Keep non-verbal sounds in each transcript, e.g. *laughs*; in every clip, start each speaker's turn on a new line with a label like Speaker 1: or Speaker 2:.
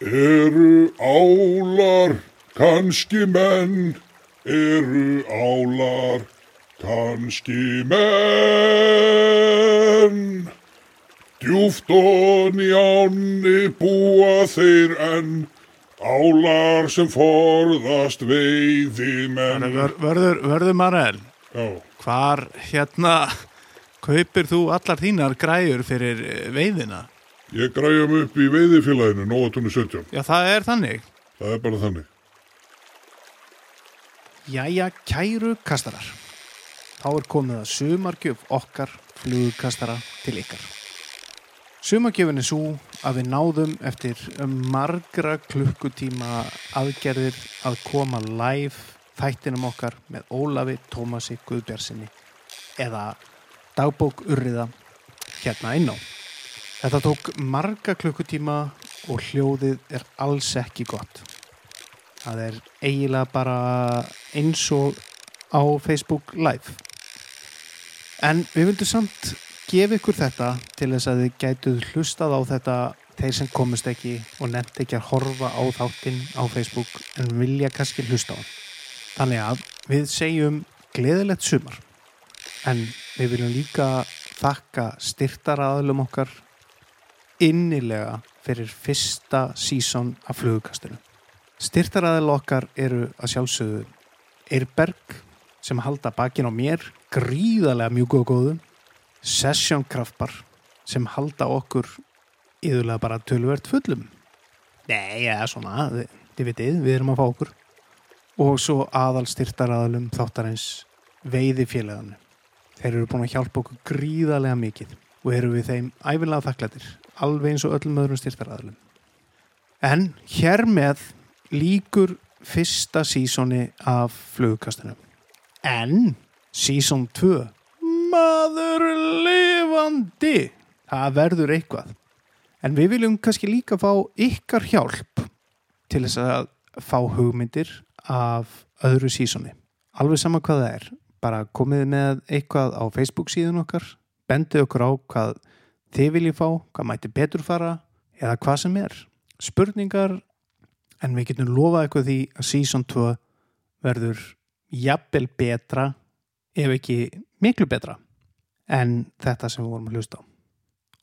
Speaker 1: Eru álar kannski menn? Eru álar kannski menn? Djúft og njáni búa þeir enn, álar sem forðast veiði menn.
Speaker 2: Vör, vörður, vörður Marel,
Speaker 1: Já,
Speaker 2: hvar hérna kaupir þú allar þínar græjur fyrir veiðina?
Speaker 1: Ég græja mig upp í veiðifélaginu, Nóatunni 17.
Speaker 2: Já, það er þannig.
Speaker 1: Það er bara þannig.
Speaker 2: Jæja, kæru kastarar. Þá er komið að sumargjöf okkar flugkastara til ykkar. Sumargjöfin er svo að við náðum eftir margra klukkutíma aðgerðir að koma live þættinum okkar með Ólafi Tómasi Guðbjarsinni eða dagbók urriða hérna inn á. Þetta tók marga klukkutíma og hljóðið er alls ekki gott. Það er eiginlega bara eins og á Facebook Live. En við vildum samt gefa ykkur þetta til þess að þið gætuð hlustað á þetta þeir sem komist ekki og nefnt ekki að horfa á þáttinn á Facebook en vilja kannski hlusta á hann. Þannig að við segjum gleðilegt sumar en við viljum líka þakka styrtaraðlum okkar innilega fyrir fyrsta sísón af flugukastinu. Styrtaraðil okkar eru að sjálfsögðu Eirberg sem halda bakin á mér gríðarlega mjúku og góðu Session Kraftbar sem halda okkur yðurlega bara tölvert fullum. Nei, eða svona, þið, þið vitið, við erum að fá okkur. Og svo aðal styrtaraðilum þáttarins veiðifélaganu Þeir eru búin að hjálpa okkur gríðarlega mikið og eru við þeim æfinlega þakklættir alveg eins og öllum öðrum styrtaraðilum En hér með líkur fyrsta sísoni af flugkastinu. En síson 2, maður lifandi, það verður eitthvað. En við viljum kannski líka fá ykkar hjálp til þess að fá hugmyndir af öðru sísoni. Alveg sama hvað það er, bara komið með eitthvað á Facebook síðan okkar, bendið okkur á hvað þið viljið fá, hvað mæti betur fara eða hvað sem er. Spurningar en við getum lofað eitthvað því að season 2 verður jafnvel betra ef ekki miklu betra en þetta sem við vorum að hlusta á.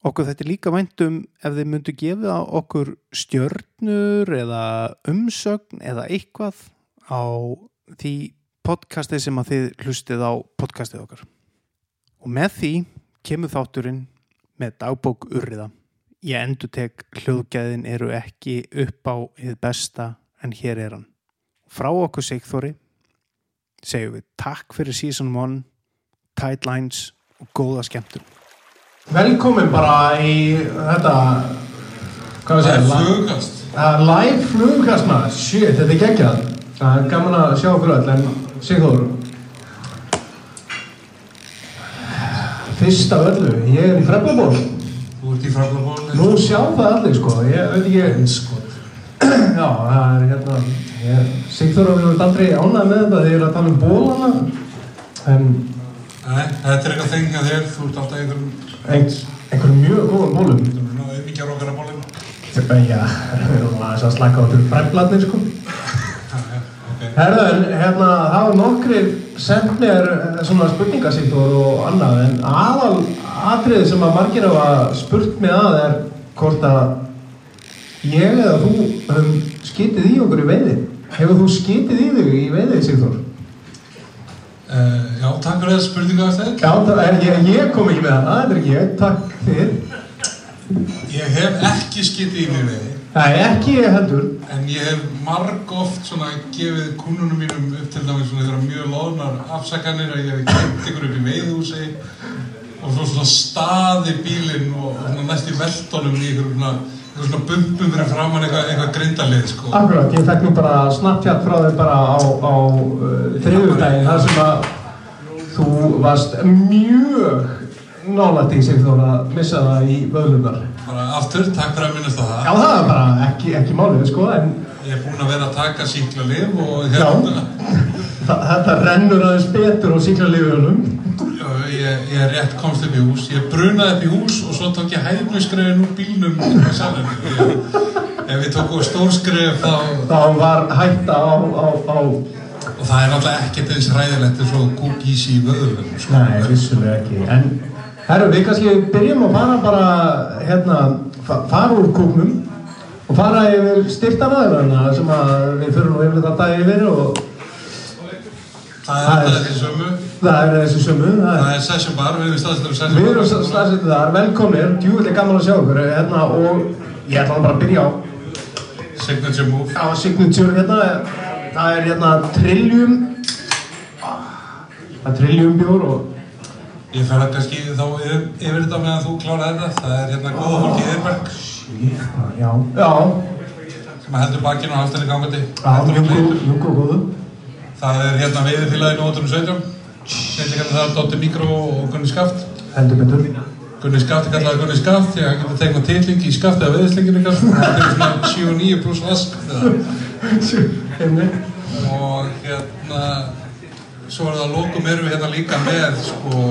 Speaker 2: Okkur þetta er líka væntum ef þið myndu gefa okkur stjörnur eða umsögn eða eitthvað á því podcasti sem að þið hlustið á podcastið okkar. Og með því kemur þátturinn með dagbók urriða. Ég endur tek hljóðgæðin eru ekki upp á hið besta en hér er hann. Frá okkur Sigþóri segjum við takk fyrir season 1, tight lines og góða skemmtum.
Speaker 3: Velkomin bara í þetta hvað
Speaker 4: Það er
Speaker 3: við segja
Speaker 4: flugkast.
Speaker 3: uh, live flugkast maður, shit, þetta er geggjað það er gaman að sjá okkur öll en Sigþór fyrst af öllu, ég er í Freplaból
Speaker 4: Þú ert í fraflabólni.
Speaker 3: nú sjá það allir sko, ég veit ekki
Speaker 4: Skot. *clears throat*
Speaker 3: já, það er hérna ég, Sigþór og við erum aldrei ánægð með þetta þegar ég er að tala um bólana en
Speaker 4: Nei, þetta er eitthvað þengja þér. Þú ert alltaf einhverjum,
Speaker 3: ein, einhverjum mjög góðum bólum
Speaker 4: einhverjum svona auðmíkjar okkar að bólum.
Speaker 3: Já, *laughs* við erum aðeins að slaka á til brefladnir sko.
Speaker 4: Já, já, ok.
Speaker 3: Herðu, en hérna, það var nokkrir sendt mér eh, svona spurningasíktor og annað, en aðal atriði sem að margir hafa spurt mig að er hvort að ég eða þú höfum skitið í okkur í veiði. Hefur þú skitið í þig í veiði, Sigþór?
Speaker 4: Uh, já, takk fyrir þessu spurningu af þér.
Speaker 3: Já, það er, ég, ég kom ekki með hana, þetta er ekki ég, takk þér.
Speaker 4: Ég hef ekki skitið í mig við
Speaker 3: Nei, ekki ég heldur.
Speaker 4: en ég hef marg oft svona gefið kunnunum mínum upp til dæmis svona þeirra mjög loðnar afsakanir að ég hef kemd ykkur upp í veiðhúsi og svo svona staði bílinn og, næst í veltónum í ykkur svona, ykkur svona bumpum fyrir framann eitthvað, eitthvað grindalið sko.
Speaker 3: Akkurat, ég fekk nú bara snapchat frá þér bara á, á uh, þriðjudaginn þar sem að þú varst mjög nálægt í sig þó að missa það í vöðlunar.
Speaker 4: Bara aftur, takk fyrir að minnast á það.
Speaker 3: Já, það er bara ekki, ekki málið, sko, en
Speaker 4: Ég er búinn að vera að taka síkla liv og hérna, *laughs*
Speaker 3: þa þetta rennur aðeins betur á síklarlífunum.
Speaker 4: Já, ég, ég rétt komst upp í hús, ég brunaði upp í hús og svo tók ég hæfnusgreifin úr bílnum í salinu. Ég, ef við tókum stórskref þá,
Speaker 3: þá var hætta á, á, á
Speaker 4: og það er náttúrulega ekkert eins hræðilegt eins og kúkís í vöðlum, sko.
Speaker 3: Nei, vissulega ekki. En herru, við kannski byrjum að fara bara, hérna, fa fara úr kúknum og fara yfir styrtanaðurana sem við fyrir nú yfir þetta dag yfir og
Speaker 4: Það er þessi sömu.
Speaker 3: það er þessi sömu. Það er,
Speaker 4: session bar, við erum staðstöður session
Speaker 3: við
Speaker 4: bar.
Speaker 3: erum staðsettið þar, velkomnir, djúvillig gaman að sjá ykkur hérna og ég ætla bara að byrja á
Speaker 4: Signature move.
Speaker 3: á signature hérna, það er hérna trilljum, það er trilljum bjór og
Speaker 4: Ég fer að kannski þá yfir, yfir þetta meðan þú klárar þetta. Það er hérna góða fólki Eðberg
Speaker 3: já, já,
Speaker 4: sem heldur bakkinu og hafstinni gangandi.
Speaker 3: já, mjög góð, mjög góð, góðu.
Speaker 4: Það er hérna veiðifélaginu 817. Snillingarna það er Dóttir Mikró og Gunni Skaft.
Speaker 3: Heldur betur.
Speaker 4: Gunni Skaft er kallað Gunni Skaft því að hann getur tegnað titling í Skaft eða veiðislinginu ykkar. Það er svona 7 og 9 pluss vask. Og hérna, svo er það að lókum erum við hérna líka með sko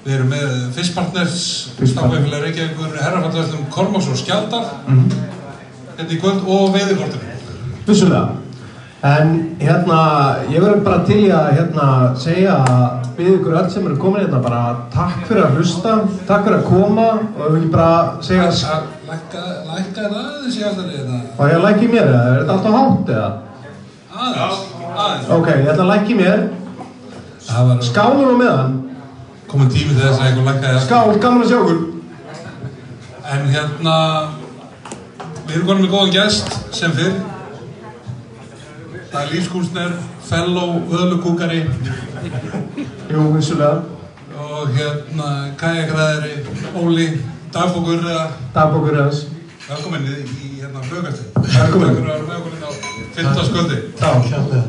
Speaker 4: Við erum með Fisspartners, Stafnveifélag Reykjavíkur, Herrafallvöldum, Kormáks og Skjaldar hérna í kvöld og veiðikortinu.
Speaker 3: Vissulega. En hérna, ég verður bara til í að hérna, segja við ykkur öll sem eru komin hérna bara takk fyrir að hlusta, takk fyrir að koma og ef við ekki bara segja
Speaker 4: Lækka, lækka þetta aðeins í alltaf þetta?
Speaker 3: og ég lækki mér eða, er þetta alltaf hátt eða?
Speaker 4: Aðeins, aðeins.
Speaker 3: Ok, ég ætla að lækki mér,
Speaker 4: Það var
Speaker 3: skálur á meðan,
Speaker 4: komin tími til þess að einhver lækkaði það.
Speaker 3: skál, gaman að sjá ykkur.
Speaker 4: En hérna, við erum konum með góðan gest sem fyrr. Það er lífskúnsner, fellow öðlukúkari
Speaker 3: Jú, vissulega,
Speaker 4: og hérna kajakræðari Óli Dagbókur eða
Speaker 3: dagbókur eðans.
Speaker 4: velkomin í, í hérna flugastið.
Speaker 3: Velkomin.
Speaker 4: Takk fyrir að vera með okkur inn á 15. sköldi.
Speaker 3: Já,
Speaker 5: Kjærlega.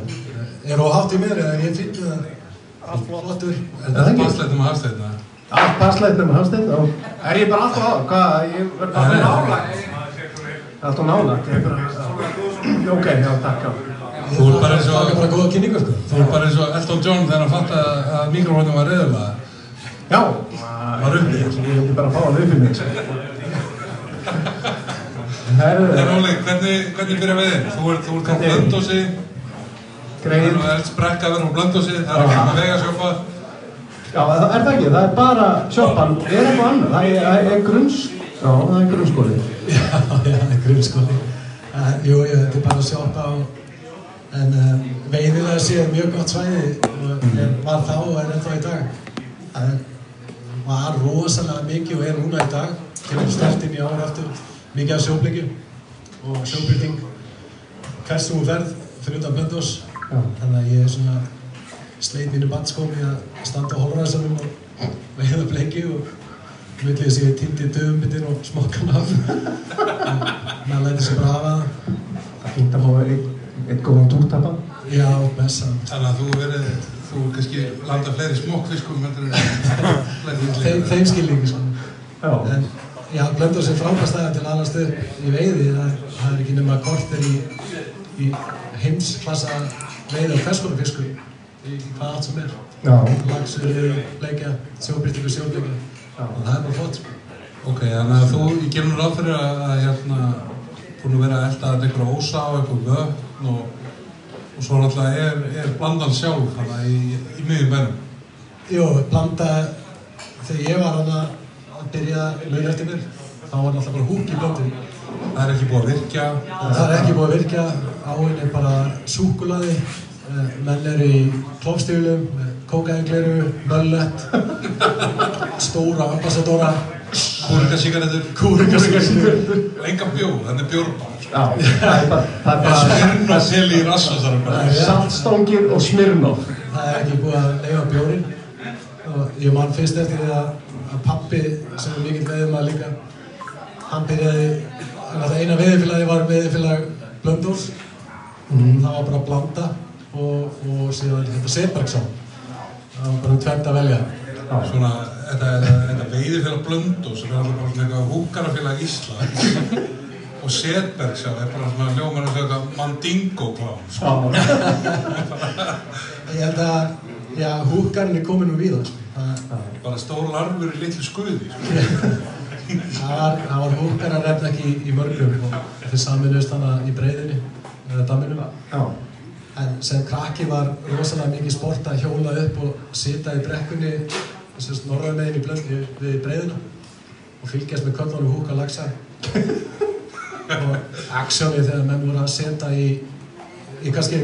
Speaker 5: Er þú hátt í mér eða er ég finn það allt flottur?
Speaker 4: Þetta
Speaker 3: það
Speaker 4: er
Speaker 3: ekki?
Speaker 4: basleitum að hafstæðina.
Speaker 3: allt passleitt með Hafstein, já. Er ég bara alltaf á, hvað, ég
Speaker 4: nei.
Speaker 3: alltaf nálægt. Alltaf er já. ok, já, takk, já.
Speaker 4: Þú ert bara eins og-
Speaker 5: Það er bara góða kynningu, sko.
Speaker 4: Þú er bara eins og Elton John þegar hann fatt að, að mikrofónum var reyðulega.
Speaker 3: Já,
Speaker 4: Var uppi.
Speaker 3: Ég vildi bara fá hann upp í mig. *laughs* Herðu,
Speaker 4: En Óli, hvernig, hvernig byrja við þig? Þú ert, þú ert á
Speaker 3: greið.
Speaker 4: þú ert sprekka að vera á blöndósi, það er ekki með vegasjópa.
Speaker 3: Já, það er það ekki, það er bara sjoppan, er eitthvað annað, það er, það er grunns, já, það er grunnskóli. *laughs*
Speaker 5: Já, já, það er grunnskóli. Uh, jú, jú, þetta er bara sjoppa á, en uh, veiðilega sé mjög gott svæði og er, var þá og er ennþá í dag. Það var rosalega mikið og er núna í dag, kemur stert inn í ára aftur, mikið af sjóblikju og sjóbyrting. Þú ferð, fyrir utan Blöndós,
Speaker 3: Já.
Speaker 5: Þannig að ég er svona sleit mínu bandskómi að standa á holræðsanum og veiða bleiki og villið þess að ég týndi döfumbindin og smokkan af en maður læti sig bara hafa það.
Speaker 3: Það er fínt að fá eitt, góðan túrtappa.
Speaker 5: já, bessa
Speaker 4: Þannig að þú verið, þú kannski landa fleiri smokkfiskum heldur en
Speaker 5: Þeim, þeim skilningi sko.
Speaker 3: Já,
Speaker 5: en já, blöndur sem frábærstæða til alast upp í veiði. Það, það er ekki nema kortir í, í heimsklassa veiði og ferskonarfiskur í, í hvað allt sem er.
Speaker 3: Já,
Speaker 5: lagsur, bleikja, sjóbyrtingu, og það er bara flott.
Speaker 4: Ok, þannig að þú, ég gerum ráð fyrir að, að hérna, búin að vera að elda að einhverja ósá, einhver vötn og, og svo náttúrulega er, er blandan sjálf, þannig að í, í miðjum bænum.
Speaker 5: Jú, blanda þegar ég var hana að byrja mun eftir mér þá var náttúrulega bara húk í blöndum
Speaker 4: Það er ekki búið að virkja,
Speaker 5: það er ekki búið að virka áinn er bara súkulaði menn eru í klófstíflum kókaengleiru, möllett stóra ambassadóra
Speaker 4: kúrikasigarettur,
Speaker 5: kúrikasigarstíflum
Speaker 4: og enga bjór, þannig bjórbar.
Speaker 3: já, *laughs* það er bara, það er
Speaker 4: Það er
Speaker 3: bara
Speaker 4: smyrn og seli í rassasarum bara.
Speaker 3: saltstangir og smirnoff.
Speaker 5: það er ekki búið að leiða bjórin. Og ég man fyrst eftir því að, að pappi sem er mikill veiðum líka hann byrjaði það eina veiðifélagi var veiðifélag Blöndós það var bara blanda og, og síðan þetta Setbergsson. Það var bara tvend að velja.
Speaker 4: Svona, þetta, þetta, veiðifélag Blöndó sem er alltaf bara svona eitthvað húkarafélag Ísland *laughs* og Setberg sjá, er bara svona eins og eitthvað Mandingo klán sko. *laughs*
Speaker 5: ég held að já, húkarinn er komin úr víða sko. það,
Speaker 4: bara stór larfur í litlu skuði sko. *laughs*
Speaker 5: Það var, var húkar að nefna ekki í, mörgum og þeir saminuðist hana í breyðinni, eða daminum.
Speaker 3: Já.
Speaker 5: En sem krakki var rosalega mikið sport að hjóla upp og sita í brekkunni, þessast norðan meginn í blöndi við breyðina og fylgjast með köllunum húka lagsa. og aksjónið þegar menn voru að setja í, í kannski,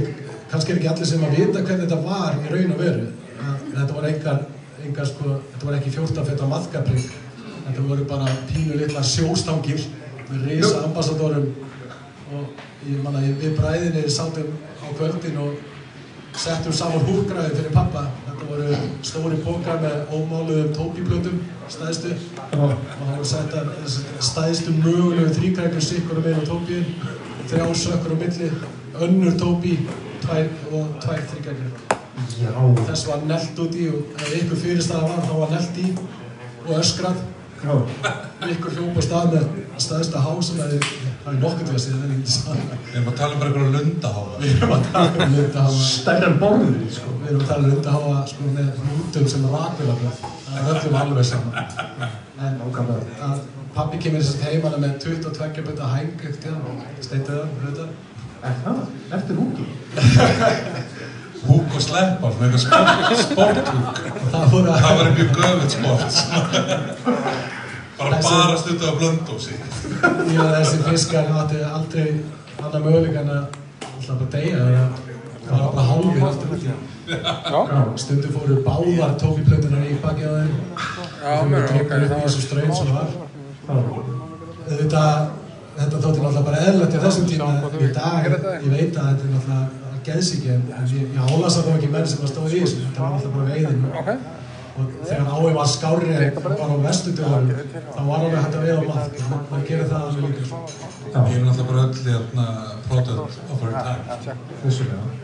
Speaker 5: kannski er ekki allir sem að vita hvernig þetta var í raun og veru. Þetta voru engar, engar sko, þetta voru ekki 14 feta maðkaprygg, þetta voru bara pínu litla sjóstangir með risa ambassadorum og ég manna við bræðinni sátum á kvöldin og settum saman húkgræði fyrir pappa þetta voru stóri pókar með ómáluðum tópiplötum stæðstu og hann var setta stæðstu mögulegu þrýkrækjum sikkur meira á tópin þrjá sökkur á milli önnur tópi tvær og tvær þrýkrækjur
Speaker 3: Já.
Speaker 5: þess var nelt út í og ef ykkur fyrirstaða var þá var nelt í og öskrað
Speaker 3: Já.
Speaker 5: ykkur hljópa stað með staðista há sem það er nokkuð til að segja en ekki sagði
Speaker 4: Við erum að tala um bara einhverja lundaháfa.
Speaker 5: Við erum að tala um lundaháfa
Speaker 3: Stærra en borður, sko.
Speaker 5: Við erum að tala um lundaháfa sko með hnútum sem rakvélagöð Það er öllum alveg saman *laughs* En að pappi kemur þess að heimana með 22 bönda hæng ekkert tíðan Steituðan, auðvitað
Speaker 3: Er það? Eftir húki? *laughs*
Speaker 4: Húk og sleppa, svona eitthvað sport, sporthúk.
Speaker 5: Það
Speaker 4: Það
Speaker 5: að
Speaker 4: var mjög göfitt sport. Bara bara stundið á blöndósi.
Speaker 5: Ég og þessi fiskar áttu aldrei annar möguleik en að alltaf bara deyja eða fara bara hálfir aftur. Út í Stundum fóru báðar tókiplötunar í bakið á þeim.
Speaker 2: Já,
Speaker 5: Þeim
Speaker 2: mér
Speaker 5: voru
Speaker 2: er
Speaker 5: dregnir upp í þessu ströym sem var. Þetta, þetta þótti náttúrulega bara eðlert í þessum tíma í dag, ég veit að þetta er náttúrulega geðsíki en en ég, álasa þá ekki menn sem að stóði í þessu, þetta var náttúrulega bara veiðin.
Speaker 2: Ok.
Speaker 5: og þegar ái var skárri en bara. á vestudöðum þá var alveg hægt að veiða maður gerir það alveg líka
Speaker 4: Ég er náttúrulega bara öll hérna product of our time.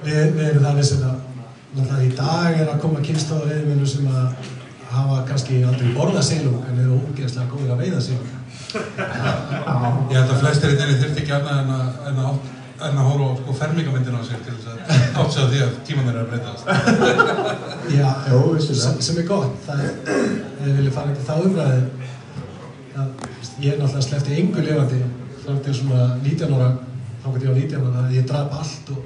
Speaker 5: Við, við erum það vissir að í dag er að koma kynstóða veiðmennu sem að hafa kannski aldrei borðað silung en eru ógeðslega góðir að veiða silung.
Speaker 4: Ég held að flestir í þeirri þurfti ekki annað en að, en að, horfa á sko, fermingamyndina á sér til þess að átt sig á því að tíman þeirra er að breytast.
Speaker 5: Já,
Speaker 3: Jó, vissulega.
Speaker 5: sem, sem er gott. Það er, við viljum fara ekki þá umræði að ég er náttúrulega sleppti engu lifandi. Fram til svona 19 ára þá gæti ég á 19 ára að ég draf allt og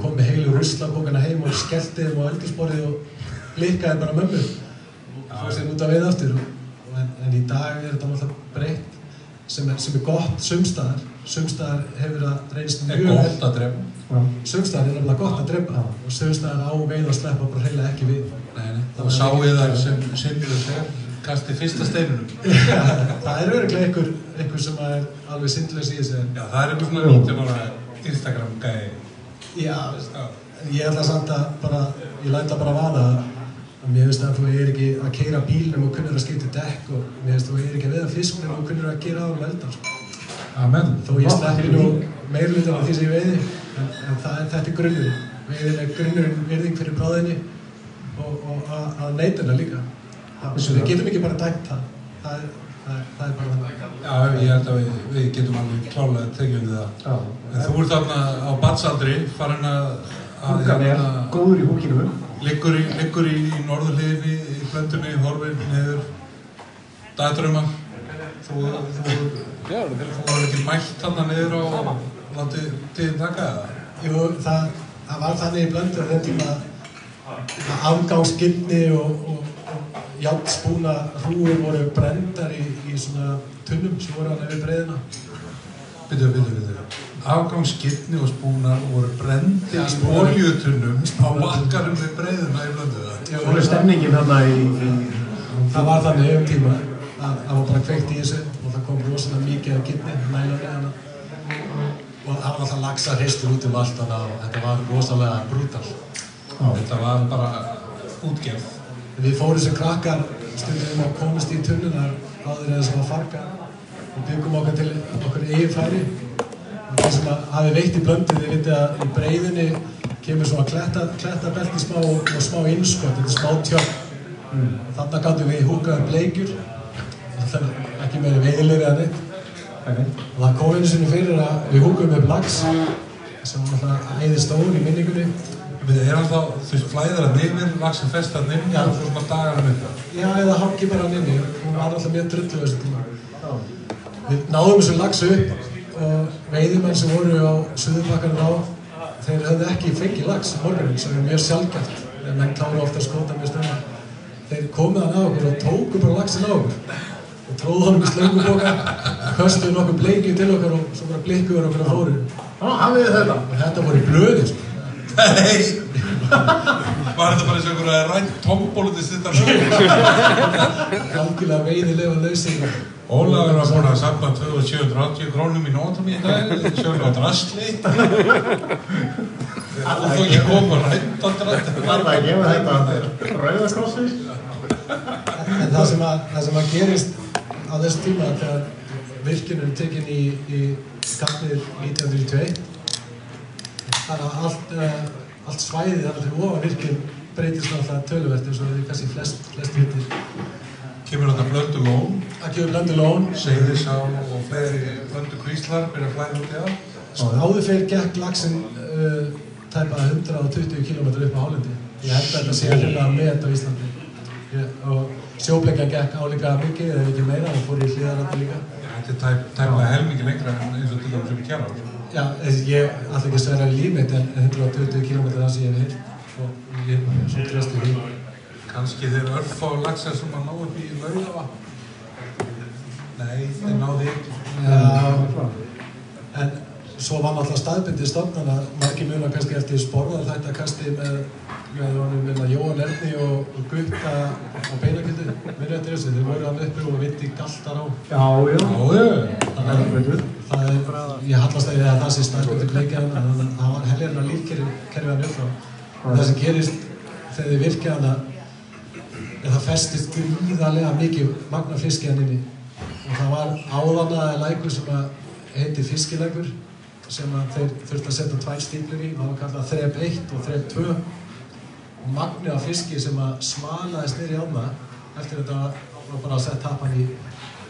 Speaker 5: kom með heilu ruslabókana heim og skellti þeim á eldursporið og likkaði bara mömmu. Og fór sér út að veið aftur en, en í dag er þetta náttúrulega breytt sem er, sem er gott sumstaðar sumstaðar hefur það reynst
Speaker 4: Er
Speaker 5: mjög
Speaker 4: gott að drefa.
Speaker 5: sumstaðar er nefnilega gott að drepa og sumstaðar á veið að sleppa bara heila ekki við
Speaker 4: Nei, nei. Og sá ég þar sem Sinnir og Sef kasti fyrsta steinunum. *laughs*
Speaker 5: það er öruglega einhver, einhver sem er alveg syndlaus í þessu
Speaker 4: Já, það er einhver svona 19 ára Instagram gæi.
Speaker 5: já,
Speaker 4: Já.
Speaker 5: ég ætla samt að bara, ég læta bara vana að mér finnst að þú er ekki að keira bílnum og kunnur að skipta dekk og mér finnst að þú er ekki að veða fisknum og kunnur að gera á um eldan sko.
Speaker 4: Amen.
Speaker 5: þó ég sleppi nú meirlutan af því sem ég veiði en, en það, er- þetta er grunnur veiðin er grunnurinn virðing fyrir bráðinni og, og að, að neytuna líka það, við getum ekki bara dæmt það það er, það er, það er bara þannig
Speaker 4: Já, ég held að við, við getum alveg klálega tekið undir það.
Speaker 3: Já.
Speaker 4: En þú ert þarna á batsaldri, farin að, að
Speaker 3: Húkan er góður í húkinu.
Speaker 4: liggur í, liggur í, í norðurliðinni, í blöndunni, horfin, niður, dagdröma. Þú, þú,
Speaker 2: Já, það er
Speaker 4: þú var ekki mætt þarna niður á látið tíðin taka það.
Speaker 5: Jú, það, það var þannig í blöndu á þeim tíma að afgangsgilni og, og, og játspúna hrúur voru brendar í, í svona tunnum sem voru hann yfir breiðina.
Speaker 4: Byttu, byttu, byttu. Afgangsskirni og spúnar voru brendir
Speaker 5: Já,
Speaker 4: í
Speaker 5: spúnar.
Speaker 4: oljutunnum á bakkarum við breiðuna í blöndu það.
Speaker 5: Jú,
Speaker 3: Svo er stemningin þarna í, í
Speaker 5: Það var þannig um tíma að það var bara kveikt í þessu og það kom rosalega mikið af gilni, nælunni hana. Og það var alltaf laxa hristur út um allt hana og þetta var rosalega brútal.
Speaker 4: Þetta var bara útgerð.
Speaker 5: Við fórum sem krakkar stundum að komast í tunnunar áður en þess að farga og byggum okkar til okkur eigin færi og þeir sem að hafi veitt í blöndu þið vitið að í breiðinni kemur svona kletta, klettabelti smá og smá innskott, þetta er smá tjökk þarna gáttum við húkaðar bleikjur það er ekki meira veiðilegri en neitt og það kom einu sinni fyrir að við húkum upp lax sem var alltaf æði stór í minningunni.
Speaker 4: Við erum þá, þú veist, flæðir að nefnir, vaksin fest að nefnir og þú svona dagar að mynda.
Speaker 5: Já, eða hangi bara hann inni, hún var alltaf mjög drullu tíma. við náðum þessu lags upp og veiðimenn sem voru á suðurbakkanum á þeir höfðu ekki fengið lags morgunin sem er mjög sjálfgæft en menn klára ofta að skota mjög stöðna þeir komið hann á okkur og tóku bara lagsin á okkur og tróðu hann um slönguboka köstuðu nokkuð bleikið til okkar og svo bara blikkuður okkur að fóru
Speaker 3: Já, hafið þið þetta?
Speaker 5: og þetta voru í blöði sko.
Speaker 4: Nei Var þetta bara eins og einhverja rænt tombólutist þetta sögur?
Speaker 5: algjörlega veiðilega lausing
Speaker 4: Ólafur var búinn að safna 2780 krónum í nótum í dag, sjöfum á drastli. Og þú ekki koma rænt á drastli.
Speaker 3: Var það ekki, ef þetta rauðakrossi?
Speaker 5: En það sem að, það sem að gerist á þessu tíma þegar virkjunum er tekin í, í kapnið 1991 þannig að allt, uh, allt svæðið þar til ofan virkjun breytist náttúrulega töluvert eins og þið kannski flest, flest hittir.
Speaker 4: Kemur þetta blöndu lón,
Speaker 5: Það gefur blöndu lón
Speaker 4: segðisá og fleiri blöndu kvíslar byrja að flæða út í það.
Speaker 5: og áður fyrir gekk lagsin uh, tæpa 120 km upp á Hálendi. Ég held að þetta sé hérna met á Íslandi. Og sjóbleikjan gekk álíka mikið eða ekki meira og fór í hlýðarandi líka.
Speaker 4: Þetta er tæp, tæplega helmingi lengra en eins og til dæmis um kjara.
Speaker 5: Já, þessi, ég ætla ekki að sverja lífið en 120 km það sem ég hef heyrt og ég er svo tröstu því.
Speaker 4: Kanski þeir örfá laxar sem að ná upp í laugafa. Nei, þeir náði ekki.
Speaker 5: Já, svo var náttúrulega staðbindið stofnan að margir muna kannski eftir sporðar þetta kasti með, með minna Jóhann Erni og, og Gutta og Beinakildi, minni eftir þessu, þeir voru hann uppi og viti galtar á.
Speaker 3: Já, já.
Speaker 5: Þannig að það er, ég hallast að það sé staðbindið bleikja hann, þannig að það var helgarna lífkerfi hann upp frá. Það sem gerist þegar þið virkja hana er það festist gríðarlega mikið magna fiski hann inni og það var áðanaði lækur sem að heiti fiskilækur sem þeir þurfti að setja tvær stíplur í það var kallað þrep 1 og þrep 2 og magni af fiski sem að smalaðist í ána eftir þetta var bara að setja tapan í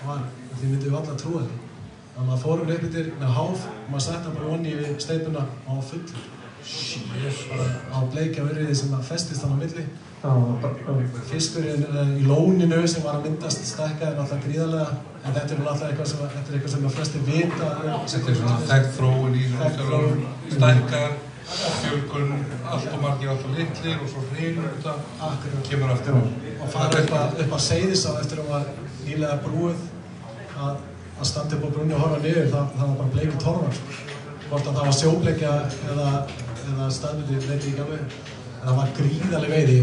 Speaker 5: var, því myndum við alla trúa því. Þannig að maður fórum yfir með háf og maður setja bara onni við steipuna og fullur á bleikja verriði sem að festist hann á milli fiskurinn uh, í lóninu sem var að myndast stækkaði náttúrulega gríðarlega en þetta er náttúrulega eitthvað sem, þetta er eitthvað sem að flesti vita
Speaker 4: þetta er svona þekkt þróun í
Speaker 5: þróun.
Speaker 4: stækkar, fjölgun, allt og margir allt og litlir og svo hrinur þetta,
Speaker 5: Akkurat.
Speaker 4: kemur aftur á.
Speaker 5: og fara upp að, upp að seiðisá eftir að var nýlega brúið að, að standa upp á brunni og horfa niður það, það var bara bleiki torfar sko. hvort að það var sjóbleikja eða, eða staðmyndi veit ég ekki alveg en það var gríðarlega veiði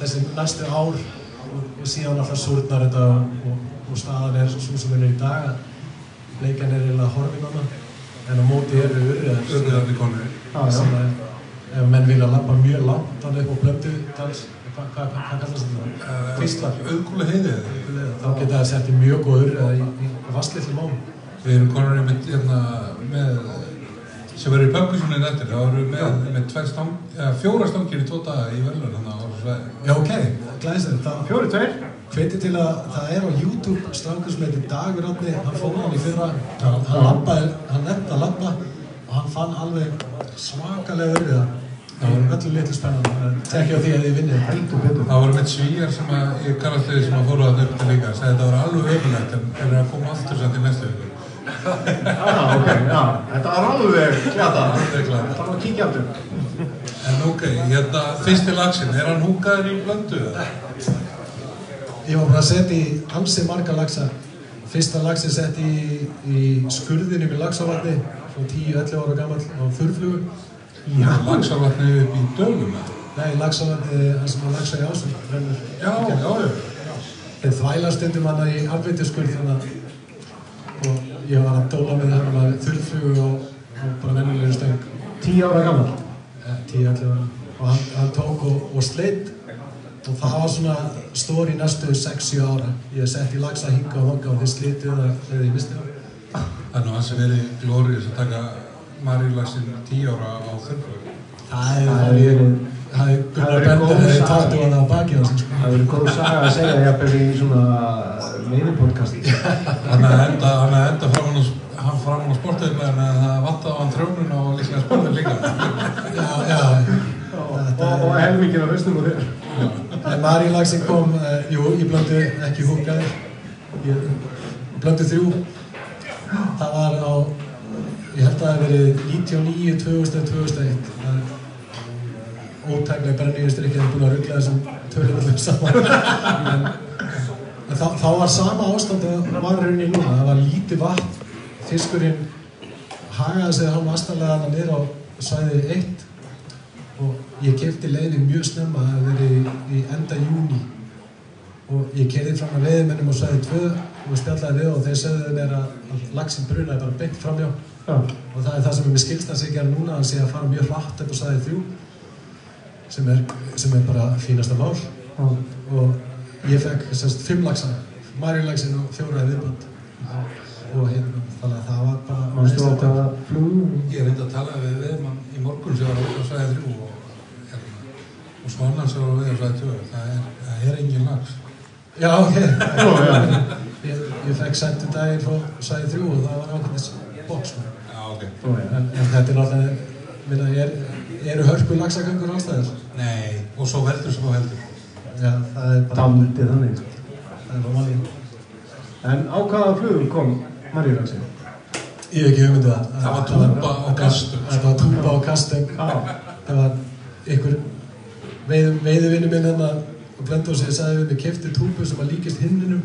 Speaker 5: þessi næstu ár og, og síðan alltaf súrnar þetta og, og staðan er svo sem hún er í dag að bleikjan er eiginlega horfin hana en á móti eru urriðar
Speaker 4: Urriðarnir konur.
Speaker 3: Já.
Speaker 5: sem að ef menn vilja lappa mjög langt þannig upp á dans, hvað hva, hva, kallast þetta? Kvíslar.
Speaker 4: Auðgúli heiðið.
Speaker 5: Þá geta það sett í mjög góður eða í, vastlitlu móm.
Speaker 4: Við erum konur einmitt hérna með, sem verður í pöpkusunni eftir, þá erum við með, með stang, eða, fjóra stangir í tvo daga í verðlun hann á svæði.
Speaker 5: Já, ok, glæsir. Það
Speaker 3: Fjóri tveir?
Speaker 5: hveti til að það er á YouTube strákur sem heitir Dagur Átni, hann fór hann í fyrra, hann, hann labbaði, hann nefndi að labba og hann fann alveg svakalega öryða. Það var öllu litlu spennandi. Tekki á því að þið vinnið.
Speaker 3: Heldur betur.
Speaker 4: Það voru mitt svíjar sem að, ég kannast þeir sem að fóru að upp til líka, þetta var alveg öfulegt en eru að koma aftur samt í næstu viku.
Speaker 3: Já, ok, já. Þetta var alveg klata.
Speaker 4: Það
Speaker 3: var aftur.
Speaker 4: En ok, hérna, fyrsti lagsin, er hann húkaður í blöndu?
Speaker 5: Ég var bara að setja í ansi marga lagsa. Fyrsta lagsi sett í, í skurðinu við lagsavatni frá 10-11 ára gammal á þurrflugu.
Speaker 3: Já.
Speaker 4: Lagsarvatni upp í dölum?
Speaker 5: Nei, lagsavatni, það sem að lagsa í ásum.
Speaker 4: Já, já, já.
Speaker 5: Þeir þvæla stundum hana í alveitiskurð og ég var að dóla með það með þurrflugu og, og bara vennilegur stöng.
Speaker 3: Tíu ára gammal.
Speaker 5: Eh, 10-11 ára. Og hann, hann tók og, og sleitt og það var svona stóri næstu 6-7 ára. Ég sett í lagsa hinga og honga og þeir slitið það þegar ég misti það.
Speaker 4: Það er nú hans að verið glóriðis að taka Marílagsin tíu ára á þurrflögu.
Speaker 5: Það er,
Speaker 3: hefur
Speaker 5: er,
Speaker 3: verið-
Speaker 5: það er Gunnar Bender eða hann á baki á sig, sko.
Speaker 3: Það verður góð saga að segja jafnvel í svona veiðipodcast. *laughs*
Speaker 4: Hann að enda, hann að enda framan á, hann framan á sportöðum en það vattaði á hann trjónun og líklega sportið líka.
Speaker 5: Já, já.
Speaker 3: Og, og helmingin á haustum og þér.
Speaker 5: En Mari Laxin kom, uh, jú, ég blöndu ekki húkaði. Ég blöndu þrjú það var á, ég held að það hef verið 99, 2000, 2001. Er ótæklega brenniðustrykki að búin að ruggla þessum allir saman. þá, þá var sama ástand að var rauninni núna. Það var lítið vatn, fiskurinn hagaði sig hann astanlega hann niður á svæði 1 og ég kefti leiðin mjög snemma, það hefði verið í, í enda júni og ég kerði fram að veiðmennum og svæði 2 og spjallaði við og þeir sögðu mér að, að lagsin brunaði bara beint framjá
Speaker 3: Já.
Speaker 5: og það er það sem er með skilst að gera núna hann sé að fara mjög upp á svæði 3 sem er, sem er bara fínasta mál
Speaker 3: Já.
Speaker 5: og ég fekk semst 5 lagsa marjulagsin og fjóraði viðband og hérna, þannig að það var bara
Speaker 3: þetta flug?
Speaker 4: Ég reyndi að tala við veðmann í morgun sem var á svæði þrjú og, hérna, og svo annan sem var á svæði tvö. Það er, það er engin lags.
Speaker 5: Já, ok. *laughs* Ég, ég fekk sendt um daginn frá sæði þrjú og það var ákveðis bóks. sko.
Speaker 4: Já, ok.
Speaker 3: Ó, já.
Speaker 5: En, en þetta er náttúrulega, minna, er, eru hörku lagsagöngur ástæðir?
Speaker 4: Nei, og svo veldur sem þú heldur.
Speaker 5: Já, það er bara,
Speaker 3: Daldið þannig.
Speaker 5: það er bara málið.
Speaker 3: En á hvaða flugum kom Marjulagsin?
Speaker 5: Ég hef ekki hugmyndið það.
Speaker 4: Það var túpa og kastum.
Speaker 5: Það var túpa og kastum. Það var ykkur veið, veiðvinni minn hérna og Blendósi sagði við mig kefti túpu sem var líkist himninum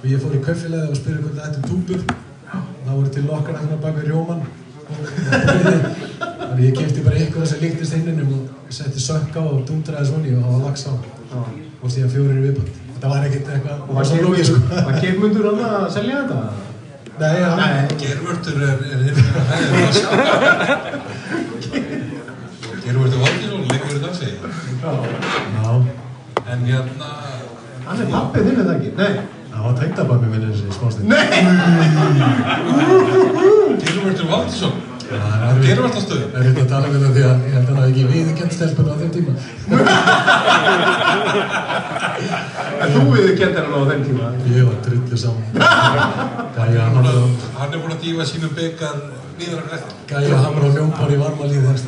Speaker 5: og ég fór í kaufilega og spurði hvernig þetta er túpur og það voru til okkar hérna bak við rjóman og, og. Þannig ég kefti bara eitthvað sem líktist himninum og setti sökk á og dundraði svona í og það var lags á
Speaker 3: Já.
Speaker 5: og síðan fjórir í viðbætt. Þetta var ekkert eitthvað
Speaker 3: Og var
Speaker 5: svo lógið sko.
Speaker 3: Geirmundur- var Geirmundur hann að selja þetta?
Speaker 5: Nei, hann,
Speaker 4: Gervörtur er, er hinn að hæða Gervörtur Valdinsson leikur í dansi.
Speaker 5: já,
Speaker 4: En hérna,
Speaker 3: Hann er pappið þinn eða ekki? Nei.
Speaker 5: það var tengdababbi minn eins og í smástund.
Speaker 3: Nei!
Speaker 4: Gervörtur Valdinsson,
Speaker 5: Já, það er erfitt.
Speaker 4: Gervörtastöðu.
Speaker 5: Það er eitthvað að tala um þetta því að ég held að hafi ekki viðurkennt stelpunum á þeim tíma. *laughs*
Speaker 3: En þú við getur hann á þeim tíma.
Speaker 5: Ég var drullu saman. Gæja hamra,
Speaker 4: Hann er búinn að dífa sínum byggar niður að græta.
Speaker 5: gæja hamra og ljómpar í varma líð þess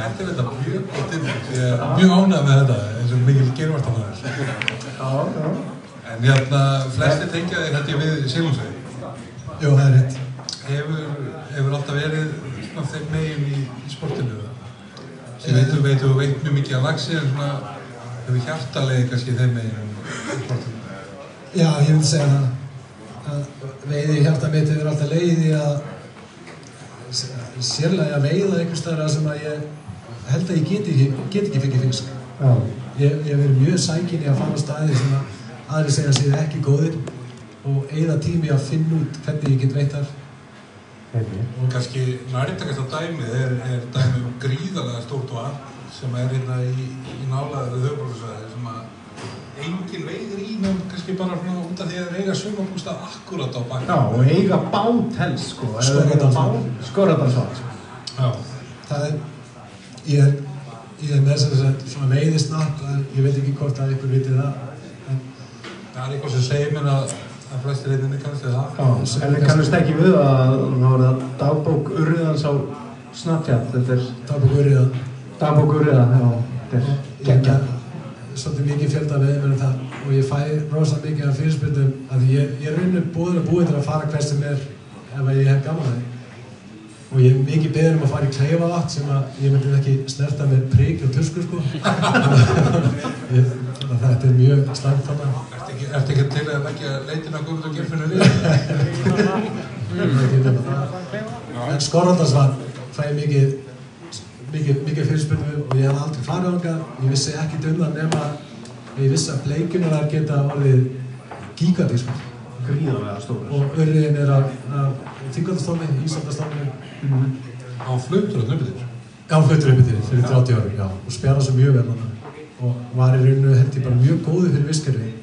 Speaker 4: Þetta er þetta mjög gott inn. Ég er mjög ánægð með þetta, eins og mikil gervartamæður.
Speaker 3: Já, já.
Speaker 4: En hérna, flesti tengja þig hætti við Silungsvegi.
Speaker 5: Jú, það er rétt.
Speaker 4: Hefur, hefur alltaf verið svona þeim megin í, í sportinu? Sem veitum, veitum, veit mjög mikið af lagsi, en svona hefur hjartalegi kannski þeim megin í sportinu.
Speaker 5: Já, ég vil segja það. Að veiði hjarta mitt hefur alltaf leiðið í að sérlega að veiða einhvers staðar sem að ég held að ég get ekki, get ekki fengið fisk.
Speaker 3: Já.
Speaker 5: Ég, ég hef verið mjög sækin í að fara á staði sem að aðri segja að séu ekki góðir og eigða tími að finna út hvernig ég get veitt þar.
Speaker 4: Og kannski nærtakast á dæmið er, er dæmið um gríðarlega stórt vatn sem er hérna í, í nálaður við höfbruksvæði sem að engin veiðir í nefn kannski bara svona út af því að eiga sumabústað akkurat á bakka.
Speaker 3: Já, og eiga bát helst, sko.
Speaker 5: Skorradalsvatn.
Speaker 3: Skorradalsvatn, sko.
Speaker 4: Já.
Speaker 5: Það er, ég er, ég er með þess að svona veiðisnapp, en ég veit ekki hvort að ykkur viti það. En
Speaker 4: Það er eitthvað sem segir mér að, að flestir reyninni kannski það.
Speaker 3: Já, en við kannast ekki við að það var það dagbók Urriðans á Snapchat. Þetta er
Speaker 5: það verið að
Speaker 3: dagbók Urriðan, já. Þetta er geggjað.
Speaker 5: svolítið mikið fjölda með með það og ég fæ rosa mikið af fyrirspyrdum að ég, ég er rauninu búin að búið til að fara hvert sem er ef að ég hef gaman að því og ég er mikið beður um að fara í kleifavatn sem að ég myndi ekki snerta með prík og tuskur sko *laughs* þetta er mjög slæmt þannig
Speaker 4: Ertu ekki, til að leggja leitin á Guðmund og Geirfinnur við?
Speaker 5: en skorrandasvann fæ ég mikið mikið, mikið fyrirspurnum og ég hef aldrei farið ánga ég vissi ekki um það nema ég vissi að bleikunar geta orðið gigantískur
Speaker 3: Gríðarlega stóra.
Speaker 5: og örriðin er af þingandastómi, ísandastómi
Speaker 4: Á flautur og nöfnir.
Speaker 5: já, fluttur upp til fyrir 30 árum já, og spjara svo mjög vel hana. og var í rauninu held ég bara mjög góði fyrir viskerfi að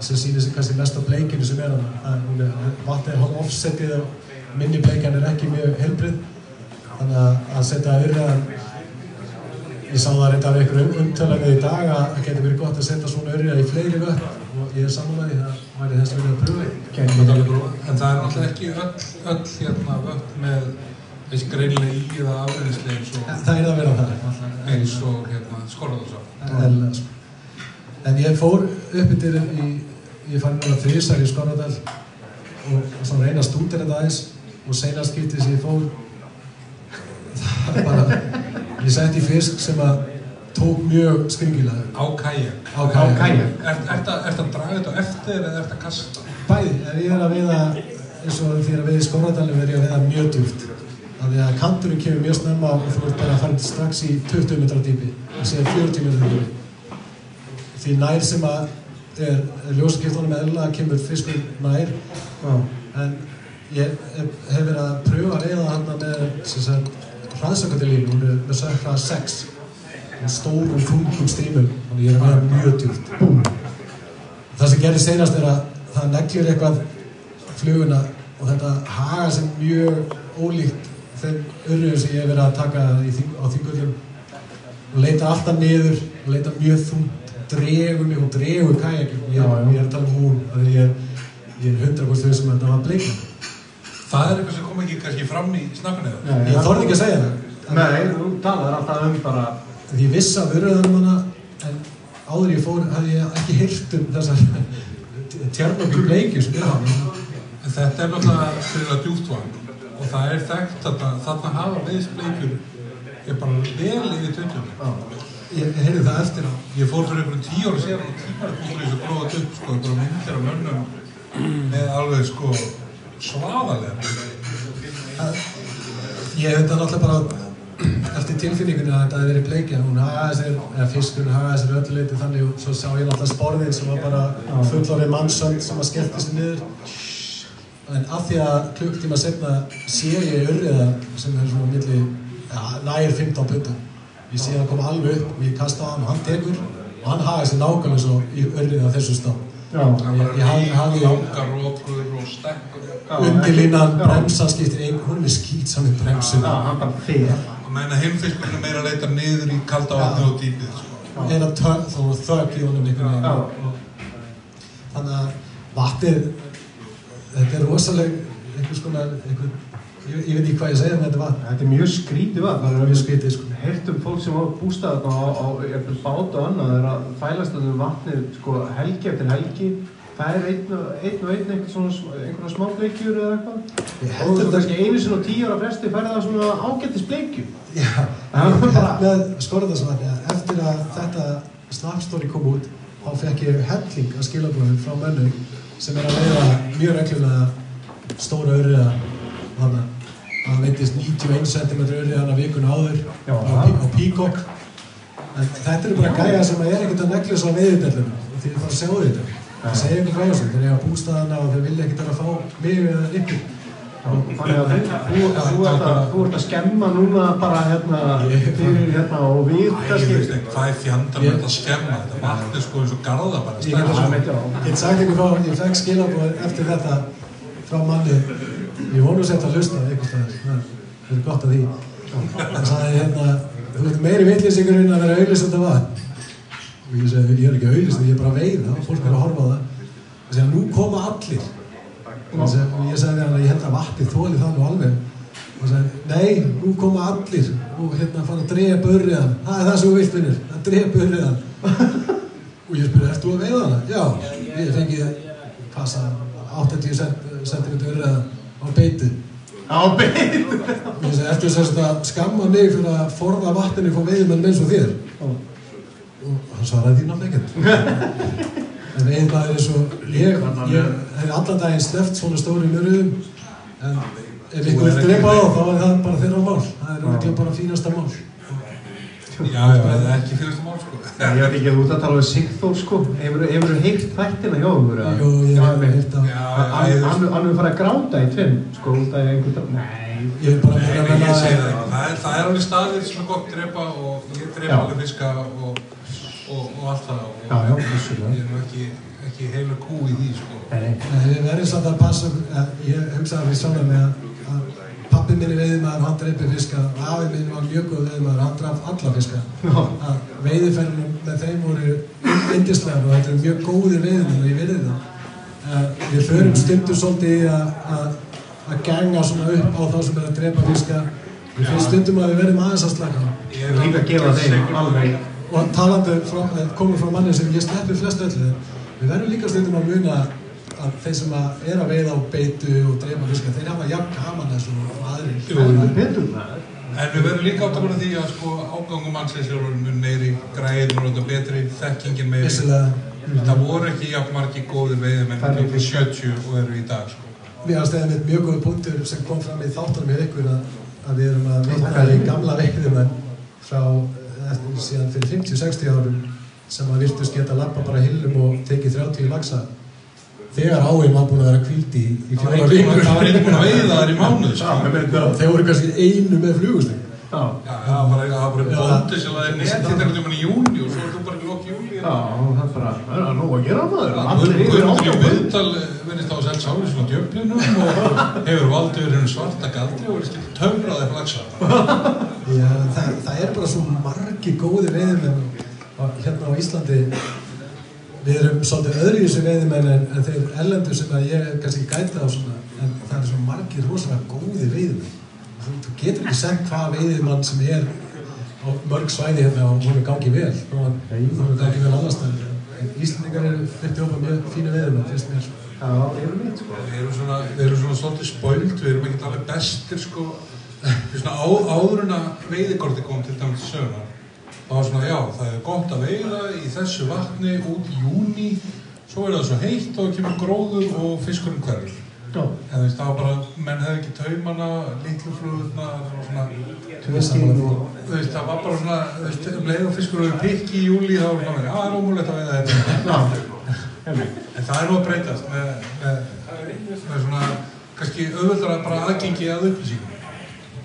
Speaker 5: sem sýnir sig kannski mest á bleikinu sem er að er, vatnið er offsetið og minni bleikan er ekki mjög helbrið þannig að, að setja örriðan ég sá það reynda af einhverjum umtölaðu í dag að það getur verið gott að setja svona örriða í fleiri völd og ég er samanlega það væri þess að vilja að pröfa
Speaker 4: En það er náttúrulega ekki öll, öll hérna völd með þessi greinlega í eða afreyðislega eins og,
Speaker 5: það að það.
Speaker 4: Eins og hérna skorðaðsá.
Speaker 5: En ég fór upp yfir í, ég fann núna þrísar í Skorradal og, svona reyna stúdera þetta aðeins og seinast skiptið sem ég fór það er bara ég setti fisk sem að tók mjög skringilega
Speaker 4: Á kajak.
Speaker 5: á kajak.
Speaker 4: Er þetta að draga þetta eftir eða er þetta að kasta?
Speaker 5: Bæði, ef ég er að veiða eins og því að veiða í Skorradalum er ég að veiða mjög djúpt þannig að kanturinn kemur mjög snemma og þú ert bara að fara strax í 20 metra dýpi og síðan 40 metra dýpi því nær sem að er, er ljóskiptunum eðla kemur fiskur nær
Speaker 3: Já.
Speaker 5: en ég hef, verið að pröfa að veiða hann með sem sagt hraðsökkatilínu með, með sökra 6 með stórum þungum strímum þannig ég er að veiða mjög djúpt Búm. það sem gerir seinast er að það neglir eitthvað fluguna og þetta haga sem mjög ólíkt þeim örjum sem ég hef verið að taka í, á þingullum og leita alltaf niður og leita mjög þungt dregur mig og dregur kajakin ég,
Speaker 3: Já, já.
Speaker 5: ég er að tala um hún að ég, ég er 100% þau sem þetta var bleika
Speaker 4: Það er eitthvað sem kom ekki kannski fram í snakkinu eða?
Speaker 3: Nei,
Speaker 5: ég þorði ekki að segja það
Speaker 3: Nei, þú talar alltaf um bara
Speaker 5: því ég vissi að vörðanum hana en áður ég fór hafði ég ekki heyrt um þessar *laughs* tjarnokki bleikju sem er hann
Speaker 4: En Þetta er náttúrulega fyrir að djúpt vang og það er þekkt að þarna hafa veiðsbleikjur er bara vel yfir 20.
Speaker 5: ég heyrði það eftir á.
Speaker 4: Ég fór fyrir einhverjum tíu ára síðan og tímar búin þessu gróða upp sko, bara myndir af mönnum með alveg sko svaðalega.
Speaker 5: að, ég hef þetta náttúrulega bara eftir tilfinningunni að þetta hefði verið bleikja hún hagaði sér, eða fiskurinn hagaði sér öllu leiti þannig og svo sá ég náttúrulega sporðin sem var bara fullorðið mannsönd sem að skellti sér niður. En af því að klukktíma setna sé ég urriða sem er svona milli ja, nær 15 pundum ég sé hann koma alveg upp og ég kasta á hann og hann tekur og hann hagaði sér nákvæmlega svo í urriða þessu stað. Ég- hafði-
Speaker 4: og stekkur.
Speaker 5: Undirlínan,
Speaker 3: já.
Speaker 5: bremsan skiptir ein hún er skýt saman bremsun
Speaker 4: og meina heimfiskurinn er meira að leita niður í kalda vatni og dýpið sko.
Speaker 5: eina tö- þá þögg í honum einhvern veginn. Og, og, þannig að vatnið þetta er rosaleg einhvers konar einhver, ég, ég veit ekki hvað ég segja með þetta vatn.
Speaker 3: Þetta er mjög skrítið vatn.
Speaker 5: Það er mjög skritið sko.
Speaker 3: Heyrt um fólk sem á bústað á, á bát og annað. Er að fælast um vatnið sko helgi eftir helgi. Það er einn og einn, og einn einhverja smá bleikjur eða eitthvað.
Speaker 5: Ég
Speaker 3: og þú
Speaker 5: þetta-
Speaker 3: kannski einu sinni og tíu ára fresti færði það svona ágættis bleikju
Speaker 5: Já,
Speaker 3: var bara-
Speaker 5: með skorðarsvatni að eftir að þetta snapstóri kom út þá fekk ég helling að skilabóðum frá mönnum sem er að veiða mjög reglulega stóra öryða þannig að það veitist 91 cm öryðan að vikuna áður
Speaker 3: Já.
Speaker 5: á, á píkokk en þetta eru bara gæja sem er ekkert að negla svo á veiðibellunum og því það sjáu þetta. Það segja eitthvað frá þessu, þeir eiga bústaðana og þeir vilja ekkert að fá mig eða ykkur
Speaker 3: Þannig að þú, þú, ert að, þú ert að skemma núna bara hérna fyrir hérna og við
Speaker 4: hvað er fjandar með að skemma? Þetta vatn er sko eins og garða bara
Speaker 5: ég get sagt ykkur frá, ég fekk skilabóð eftir þetta frá manni, ég vonu sett að hlusta staðar, það er gott að því. Hann sagði hérna, þú ert meiri vitlisingur en að vera auðlisandi vatn. Og ég segi, ég er ekki auðlisandi, ég er bara að veiða og fólk er að horfa á það. Og segja, nú koma allir. Og ég og sagði við að ég held að vatnið þóli það nú alveg. Og sagði, nei, nú koma allir og hérna fara að dreja börriðan. Það er það sem þú vilt finnir, að dreja börriðan. Og ég spurði, ert þú að veiða hana? Já, ég fengi passa 80 cm urriða á beiti.
Speaker 3: á bein
Speaker 5: Og ég segi, ertu þess að skamma mig fyrir að forða vatninu frá veiðmenn eins og þér? Og hann svaraði því náttúrulega ekkert. *laughs* En veiðmaður er svo, ég, ég hef allan daginn sleppt svona stórum urriðum, en ef ykkur vil drepa þá, þá er það bara þeirra mál. Það er örugglega bara fínasta mál.
Speaker 4: Já, já, það er ekki fyrir þetta mál sko.
Speaker 3: Ég veit ekki að þú ert að tala um Sigþór sko Hefur þú heyrt þættina hjá eða?
Speaker 5: Jú, ég hef heyrt að,
Speaker 4: Já,
Speaker 3: Hann er farið að gráta í tveim sko út af einhvern Nei
Speaker 5: ég hef bara
Speaker 4: Nei, ég segi það
Speaker 5: að,
Speaker 4: ekki. Það er, það er alveg staðið sem er gott drepa og ég drepa alveg fiska og, og, og allt það.
Speaker 3: Já, já, vissulega.
Speaker 4: Ég er nú ekki, ekki heilu kú í því sko.
Speaker 3: Nei, nei
Speaker 5: Nei, við verðum samt að passa, að, ég hugsaði við sjálf með að, pappi minni veiðmaður, hann dreipi fiska, afi minni var mjög góð veiðmaður, hann draf alla fiska. Veiðiferðinum með þeim voru yndislegar og þetta eru mjög góðir veiðmenn og ég virði það. Uh, við förum stundum svolítið í að, að, að ganga svona upp á þá sem er að drepa fiska. Við finnst stundum að við verðum aðeins að slaka.
Speaker 4: Ég er
Speaker 3: Líka að gefa þeim alveg
Speaker 5: Og talandi frá, eh, komið frá manni sem ég sleppi flest öllu, við verðum líka stundum að muna að þeir sem að er að veiða á beitu og dreifa fiska, þeir hafa jafn gaman þessu og aðrir.
Speaker 4: Jú,
Speaker 3: Það er betur maður.
Speaker 4: En við verðum líka átt að vera því að sko ágangum mannsins er orðinn mun meiri, græðin er orðin betri, þekkingin meiri.
Speaker 5: Vissilega,
Speaker 4: Það voru ekki jafn margi góðir veiðimenn
Speaker 3: Það er
Speaker 4: kringum 70 og eru í dag sko.
Speaker 5: við hafum stegðið með mjög góða punktur sem kom fram í þáttunum í ykkur að, að við erum að vitna í gamla veiðumenn frá eh, eftir síðan fyrir 50-60 árum sem að virtust geta lappa bara hillum og tekið 30 lagsa þegar áinn var búin að vera kvíld í, fjóra vikur.
Speaker 4: það var enginn búinn að veiða þær í mánuð
Speaker 3: Já,
Speaker 4: sko.
Speaker 5: Þeir voru kannski einu með flugusting.
Speaker 3: Já,
Speaker 4: Já, það var það var bara
Speaker 5: Já.
Speaker 4: bóndi sem laði net þetta einhvern tímann í júni og svo er þú bara í lók júli.
Speaker 3: já, það er bara, það er nóg að gera maður.
Speaker 4: Allir
Speaker 3: yfir
Speaker 4: Guðmundur í viðtal verðist á að selja sáli svona djöflinum og *laughs* hefur valdið hennu svarta galdri og verðist getur töfraði fyrir lagsa.
Speaker 5: Já, það, það er bara svo margi góði veiðimenn á- hérna á Íslandi við erum svolítið öðru í þessu veiðimenn en, en þeir erlendur sem að ég er kannski gæta á svona en það er svo margir rosalega góði veiðimenn þú, þú getur ekki sett hvað veiðimann sem er á mörg svæði hérna og hún er gangi vel og hann hún er gangi vel en Íslandingar eru fyrir ofan mjög fínu veiðimenn finnst mér
Speaker 3: Já, það er mitt sko.
Speaker 4: Við erum svona, við erum svona svolítið spöld, við erum ekkert alveg bestir sko. Við svona á, áður en að veiðikorti kom til dæmis söguna. Það var svona, já, það er gott að veiða í þessu vatni út í júni, svo er það svo heitt og kemur gróður og fiskurinn hverfur.
Speaker 3: Já,
Speaker 4: En þú veist, það var bara, menn hefði ekki taumana, litlu flugurnar og svona,
Speaker 3: tvöskinn og...
Speaker 4: þú veist, það var bara svona, um leið og fiskur eru pikki í júli, þá var það, já, það er ómúlegt að veiða þetta. En það er nú að breytast með, með, með svona, kannski auðvöldara bara aðgengi að upplýsingum.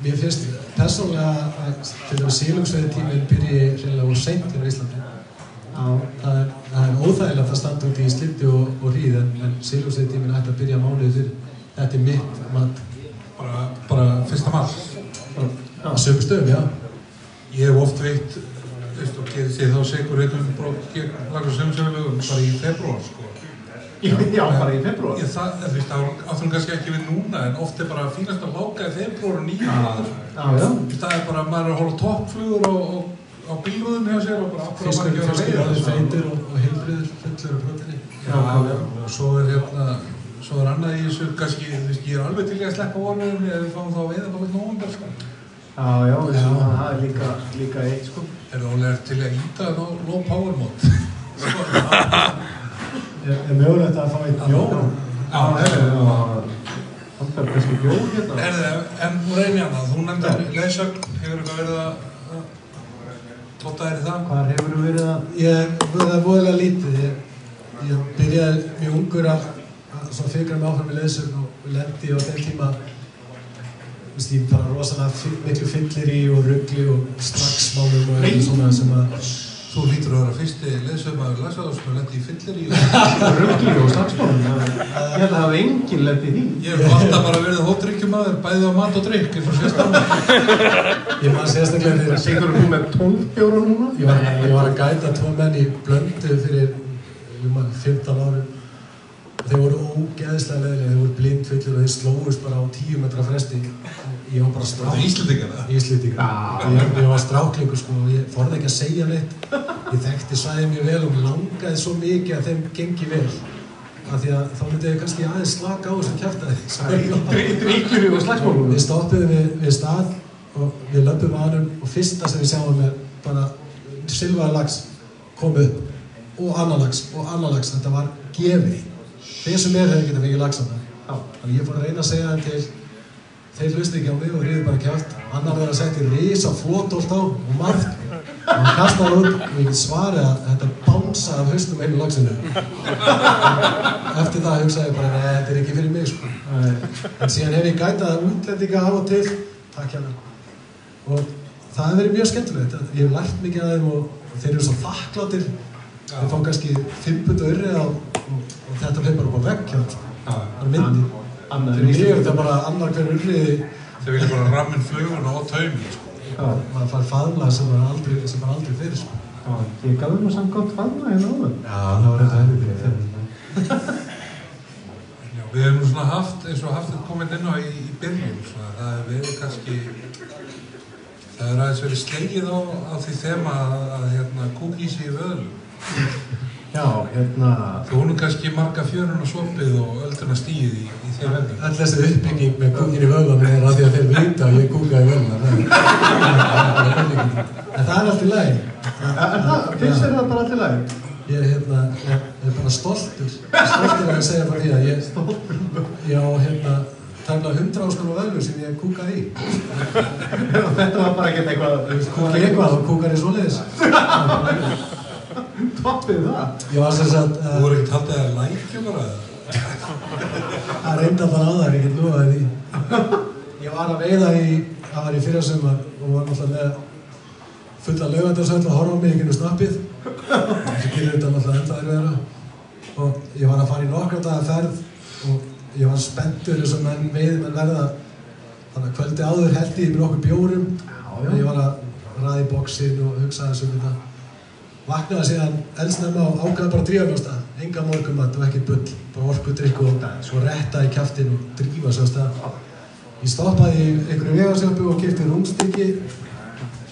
Speaker 5: Mér finnst persónulega að til dæmis sílungsveiði tíminn byrji reynilega úr seint hérna á Íslandi.
Speaker 3: Já,
Speaker 5: Það er, það er óþægilegt að standa út í slipti og, og hríð en, en sílungsveiði tíminn ætti að byrja mánuðið fyrir. Þetta er mitt mat.
Speaker 4: Bara, bara fyrsta mál.
Speaker 5: Á sömu stöðum, já.
Speaker 4: Ég hef oft veitt, veist, og gerir sér þá segur heitum brot gegn lagur sömsögulegu bara í februar, sko.
Speaker 3: Já, bara í februar.
Speaker 4: Ég, það, þú veist, það áttum kannski ekki við núna, en oft er bara fínast að láka í februar og nýja maður.
Speaker 3: Já, já.
Speaker 4: Það er bara, maður er að hóla toppflugur og, og, á bílrúðum hjá sér og bara okkur að maður ekki vera
Speaker 5: fiskur
Speaker 4: að
Speaker 5: er feitur og, og heilbriður, fullur af proteini.
Speaker 4: Já, og svo er hérna, svo er annað í þessu, kannski, þú veist, ég er alveg til í að sleppa vormiðunni ef við fáum þá að veiða þá vel nógundar, sko.
Speaker 3: Já, já, við að það er líka, líka eitt sko. *laughs*
Speaker 4: Er það alveg til að íta
Speaker 5: Er, mögulegt að fá eitt bjór?
Speaker 3: Já. Það er kannski bjóð hérna.
Speaker 4: Herði, en nú reynir ég hana, þú nefndir leysögn, hefur eitthvað verið að tóta þér í það?
Speaker 3: Hvar hefur þú verið að...
Speaker 5: Ég, það er voðalega lítið. Ég, ég byrjaði mjög ungur að, að svona fikra mig áfram í leðsögn og lendi á þeim tíma þú veist, ég bara rosalega miklu fyllir í og ruggli og slagsmálum og eitthvað svona sem að
Speaker 4: Þú lítur að vera fyrsti leysögmaður lagsaður sem lendi í fyllir í *laughs*
Speaker 3: Ruggli og slagsmálum. Ég held að það hafi enginn lett í því.
Speaker 4: Ég hef alltaf bara verið hóttrykkjumadur, bæðið á mat og drikk, eins og mig. *laughs*
Speaker 5: ég man sérstaklega fyrir
Speaker 3: Sigur þú með 12 bjóra núna?
Speaker 5: Ég var, ég var að gæta tvo menn í blöndu fyrir ég man, 15 árum þeir voru ógeðslega leðilega, þeir voru blindfullir og þeir slóðust bara á 10 metra fresti ég var bara
Speaker 4: Það
Speaker 5: strák
Speaker 4: Íslendingar það.
Speaker 5: Íslendingar
Speaker 3: Já.
Speaker 5: ég, ég var stráklingur sko og ég forði ekki að segja neitt ég þekkti svæðið mjög vel og langaði svo mikið að þeim gengi vel af því að þá myndi ég kannski aðeins slaka á þessu kjæftæði
Speaker 3: Drikkjur og slagsmálum.
Speaker 5: Við stoppuðum við, við stað og við löpum að hann og fyrsta sem við sjáum er bara silvaði lags kom upp og annar lags og annar lags, þetta var gefið. Þeir sem er hefur getað fengið lags á það. Þannig ég fór að reyna að segja þeim til þeir hlusti ekki á mig og ríði bara kjátt. Annar verður að setja risa flótolt á og margt og hann kastaði út og ég get svarið að þetta bánsaði af haustum einu lagsinu. Eftir það hugsaði ég bara, neða, þetta er ekki fyrir mig sko. En síðan hef ég gætað útlendinga af og til, takk hérna. Og það hefur verið mjög skemmtilegt. Ég hef lært mikið af þeim og, og þeir eru svo þakkláttir. Þeir fá kannski fimput og yrri og, og, þetta hleypar upp á vegg hérna. Það er myndi.
Speaker 3: Annað
Speaker 5: Fyrir mig er þetta bara annar hver urriði,
Speaker 4: Þeir vilja bara rammin fluguna og taumi, sko.
Speaker 3: Já,
Speaker 5: maður fær faðla sem var aldrei, sem var aldrei fyrir sko.
Speaker 3: já, ég gaf þér nú samt gott faðma hérna áður.
Speaker 5: Já, það var þetta hefði fyrir.
Speaker 4: Já, við hefum nú svona haft, eins og haft þetta komið inn á í, í byrjun, svona, það hefur verið kannski, það hefur aðeins verið slegið á, á því þema að, að hérna, kúkísi í vöðlum.
Speaker 3: Já, hérna,
Speaker 4: Þú nú kannski marga fjörun og sopið og öldurna stíð í, í þeim efnum.
Speaker 5: Öll þessi uppbygging með kúkin í vöðvanum er að því að þeir vita að ég kúka í vöðvanum. *laughs* En það er allt í lagi.
Speaker 3: það, finnst þér það bara allir lagi?
Speaker 5: Ég er, hérna, er, er bara stoltur. Stoltur að segja frá því að ég, ég á hérna, tæmlega hundra áskonu vöðlu sem ég kúkaði í. *laughs*
Speaker 3: Þetta var bara ekkert eitthvað, þú veist,
Speaker 5: Kúka í eitthvað og kúkar í svoleiðis. *laughs* *laughs*
Speaker 3: toppið það.
Speaker 5: Ég var sem sagt,
Speaker 4: Þú voru ekkert haldið að lækjumara það?
Speaker 5: að reynda bara á það, ég get lofaði því. Ég var að veiða í, það var í fyrrasumar og var náttúrulega fulla laugandarsöll að horfa á mig í genið snappið. Þessi gerir þetta náttúrulega enda erfiðara. Og ég var að fara í nokkra daga ferð og ég var spenntur eins og menn veiði menn verða. Þannig að kvöldi áður held ég með nokkur bjórum og ég var að ræða í bóksinn og hugsa þessu um þetta. Vaknaði síðan eldsnemma og ákvaði bara að drífa mig á stað. Enga morgumat og ekki bull, bara orkudrykk og svo retta í kjaftin og drífa sig á stað. Ég stoppaði í einhverju vegarsjöpu og kipti rúmstykki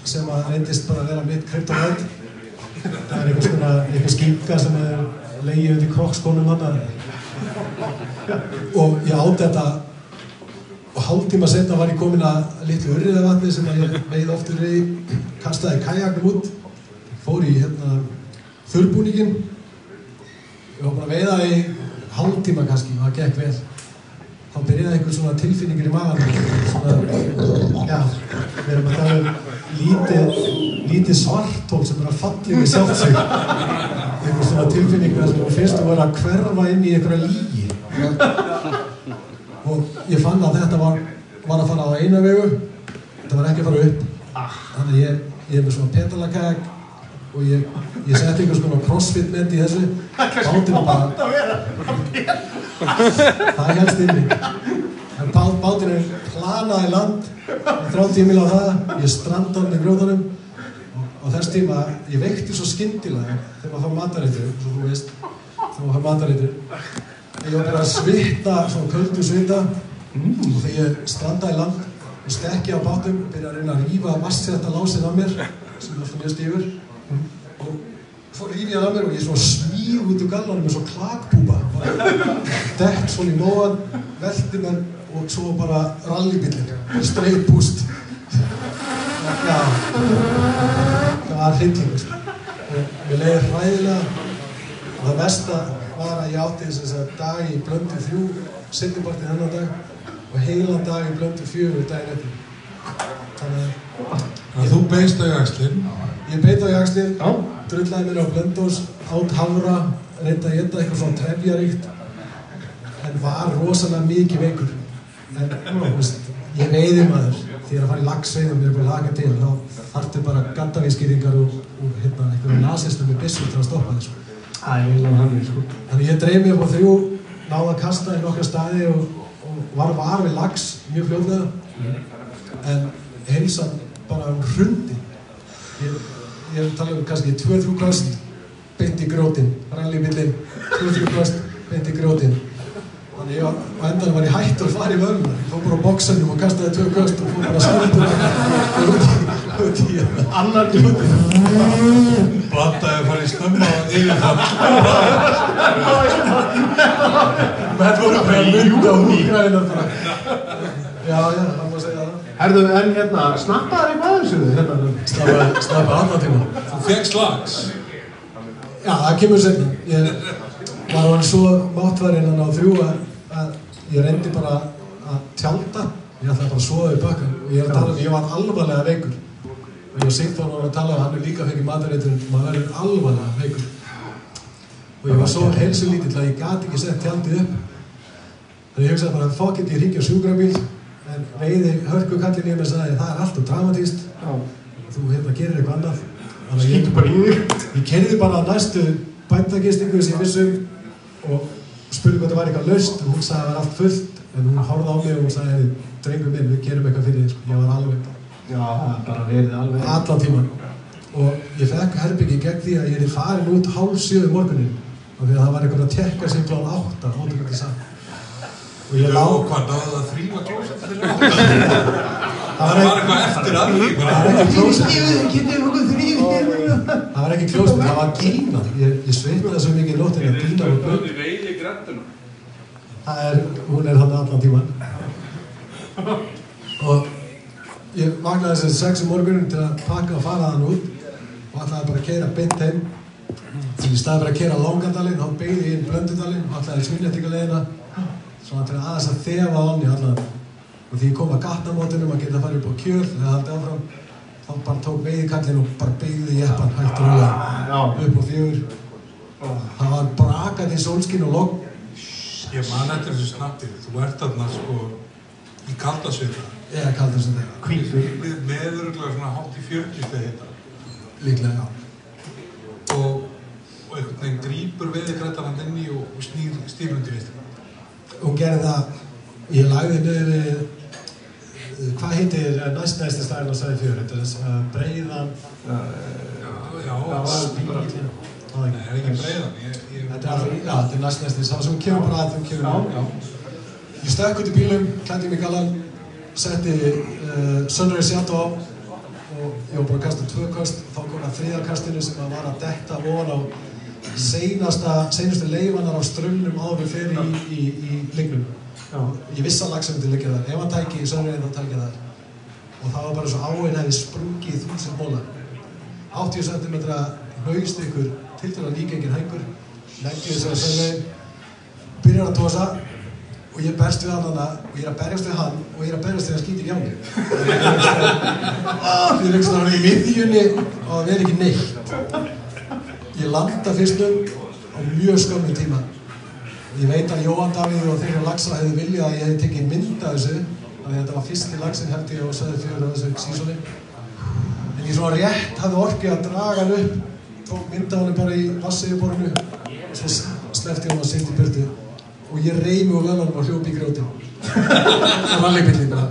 Speaker 5: sem að reyndist bara að vera mitt kryptonætt. Það er einhvers konar, einhver skinka sem er leiðið undir krokkskónum hann og ég átti þetta og hálftíma setna var ég komin að litlu urriðavatni sem ég veið oftur í kastaði kajaknum út fór í hérna þurrbúningin ég var bara að veiða í hálftíma kannski og það gekk vel. Þá byrjaði einhver svona tilfinningur í maðan svona, já, við erum að tala um lítið, lítið svartól sem er að falla yfir sjálft sig einhver svona tilfinningur sem finnst að vera að hverfa inn í einhverja lígi og ég fann að þetta var, var að fara á eina vegu. Þetta var ekki að fara upp. Þannig ég, ég er með svona pedalakæk og ég, ég setti einhvers konar crossfit met í þessu. Bátinn bara það helst inni. En bát, bátinn er planaði land. Þrjá tímil á það. Ég stranda hann í grjóðanum og, og þess tíma ég veikti svo skyndilega þegar maður fá matareitur svo þú veist þegar maður fá matareitur ég var bara að svita svona köldu svita. Og þegar ég strandaði í land og stekki á bátum byrja að reyna að rífa vastsetta lásinn af mér sem er alltaf mjög stífur og svo rífi ég af mér og ég smíð út úr gallanum með svo klakbúba dekt svona í móan velti mér og svo bara rallybillin straight boost. Já. Það var hrylling sko. og mér leiði hræðilega. Og það mesta var að ég átti þess að dag í blöndu þrjú setjubartið hennar dag og heilan dag í blöndu fjögur daginn eftir. Þannig að
Speaker 4: Þannig að þú beist á jakslinn.
Speaker 5: ég beit á jakslinn drullaði mér á blöndós átt hafra, reyndi að geta eitthvað svona trefjaríkt en var rosalega mikið veikur. En þú veist, ég veiði maður. Því að fara í lagsveiðum mér er bara laka til þá þarftu bara gaddavískýringar og, og hérna, einhverjum nazistum með byssur til að stoppa þessu
Speaker 3: Æ, ég vil hann hann, sko.
Speaker 5: Þannig ég dreif mig upp á þrjú, náði að kasta í nokkra staði og, og var var við lags mjög fljóðlega. En heilsan bara um hrundi. Ég, ég er að tala um kannski 2-3 köst beint í grótin, ralli millin, 2-3 köst beint í grótin. Þannig ég var, á endanum var ég hættur að fara í vörðuna. Ég fór bara á bóksanum og kastaði 2 köst og fór bara að í,
Speaker 3: Annar glúti.
Speaker 4: Blandaði að fara í stömma og yfirfall.
Speaker 5: menn voru bara að mynda og húgræðina. Já, já, það má segja það.
Speaker 3: Herðu, en hérna, snappaður eitthvað aðeins við hérna?
Speaker 5: Snappa, snappa annar tíma.
Speaker 4: Þú fegst slags.
Speaker 5: Já, það kemur sérna. Ég var hann svo máttvarinn hann á þrjú að, að ég reyndi bara að tjálta. Ég ætlaði bara að sofa í bakkan og ég er að tala um, ég var alvarlega veikur. Og ég og Sigþór var að tala um, hann er líka fengið matareitur, maður verður alvarlega veikur. Og ég var svo heilsu lítill að ég gati ekki sett tjaldið upp. Þannig ég hugsaði bara, fuck it, ég ringi á sjúkrabíl. En veiði hörku kallin í mig sagði, það er alltaf dramatíst. Þú hérna gerir eitthvað annað. Þannig að ég
Speaker 3: bara þig.
Speaker 5: Ég kerði bara á næstu bændagistingu sem ég vissum og spurði hvað það var eitthvað laust og hún sagði að það var allt fullt en hún horfði á mig og hún sagði drengur minn, við gerum eitthvað fyrir þér sko. ég var alveg
Speaker 3: bara verið alveg.
Speaker 5: allan tíman og ég fekk herbyggi gegn því að ég er farin út hálf sjöðu morgunin og því að það var eitthvað að tekka sig klán átta hóttum þetta saman og ég
Speaker 4: Jú,
Speaker 5: lá
Speaker 4: hvað náðu það þrýma klósett?
Speaker 5: það
Speaker 4: Það
Speaker 5: var
Speaker 4: eitthvað eftir að því.
Speaker 5: það var ekki klósett það það var ekki klósett, það var gína. Ég, ég svitnaði svo mikið í nóttinni að gína
Speaker 6: veiði grættuna.
Speaker 5: Það er, hún er hann allan tíman. Og ég vaknaði þessi sex um morgunin til að pakka og fara þann út og ætlaði bara að keira beint heim. Því í staði bara að keira Lóngandalinn, þá beigði ég inn Blöndudalinn og ætlaði svinnettingalegina svona til aðeins að þefa hann í allan. Og því ég kom að gatnamótinum að geta að fara upp á kjöl eða haldið áfram, þá bara tók veiðikallinn og bara beigði jeppan hægt og rúlega upp á fjögur. Það var brakandi sólskinn og logg
Speaker 4: Ég man eftir þessu snappi, þú ert þarna sko í
Speaker 5: kaldur sem þeirra.
Speaker 3: Hvítur.
Speaker 4: Með meðuruglega svona hátt í 40 þegar þetta.
Speaker 5: Líklega, já.
Speaker 4: Og, og einhvern veginn grípur veðigrættan hann inn í og, og snýr stýrundi við.
Speaker 5: Hún gerði það, ég lagði niður við, hvað heitir næst næsti staðinn á sæði fjör, þetta er þess að breiðan,
Speaker 4: Já, já,
Speaker 3: Það var bara
Speaker 5: það
Speaker 4: Nei, er ekki breiðan. Ég, ég,
Speaker 5: Þetta er næst næsti, það sem kemur bara að þeim kemur. Ég stökk út í bílum, klætti mig galan, setti uh, Sunrise Yacht á og ég var bara að kasta tvö kast, þá kom að þriðakastinu sem að var að detta ofan á seinasta, seinustu leifanar á strömmnum áður fyrir í, í, í lingnum.
Speaker 3: Já.
Speaker 5: Ég vissi að lagsa myndi liggja þar, ef hann tæki í Sunrise þá tæki þar. Og það var bara svo áinn hefði sprungið þúsund móla. 80 cm haust ykkur til að líka engin hængur, leggja þess að Sunrise, byrjar að tósa og ég berst við hann hana og ég er að berjast við hann og ég er að berjast við að skýta í gjáni því er eitthvað svona í miðjunni og það verður ekki neitt ég landa fyrstum á mjög skömmum tíma. Ég veit að Jóhann Davíð og þeirra lagsa hefði viljað að ég hefði tekið mynd af þessu að þetta var fyrsti lagsin held ég og sagði fyrir á þessu sísóni en ég svona rétt hafði orkið að draga hann upp tók mynda hann bara í vassiðuborinu og svo slefti hann að sýnt í byrtu og ég reymi úr völanum og hljópi í grjóti og rallybillin bara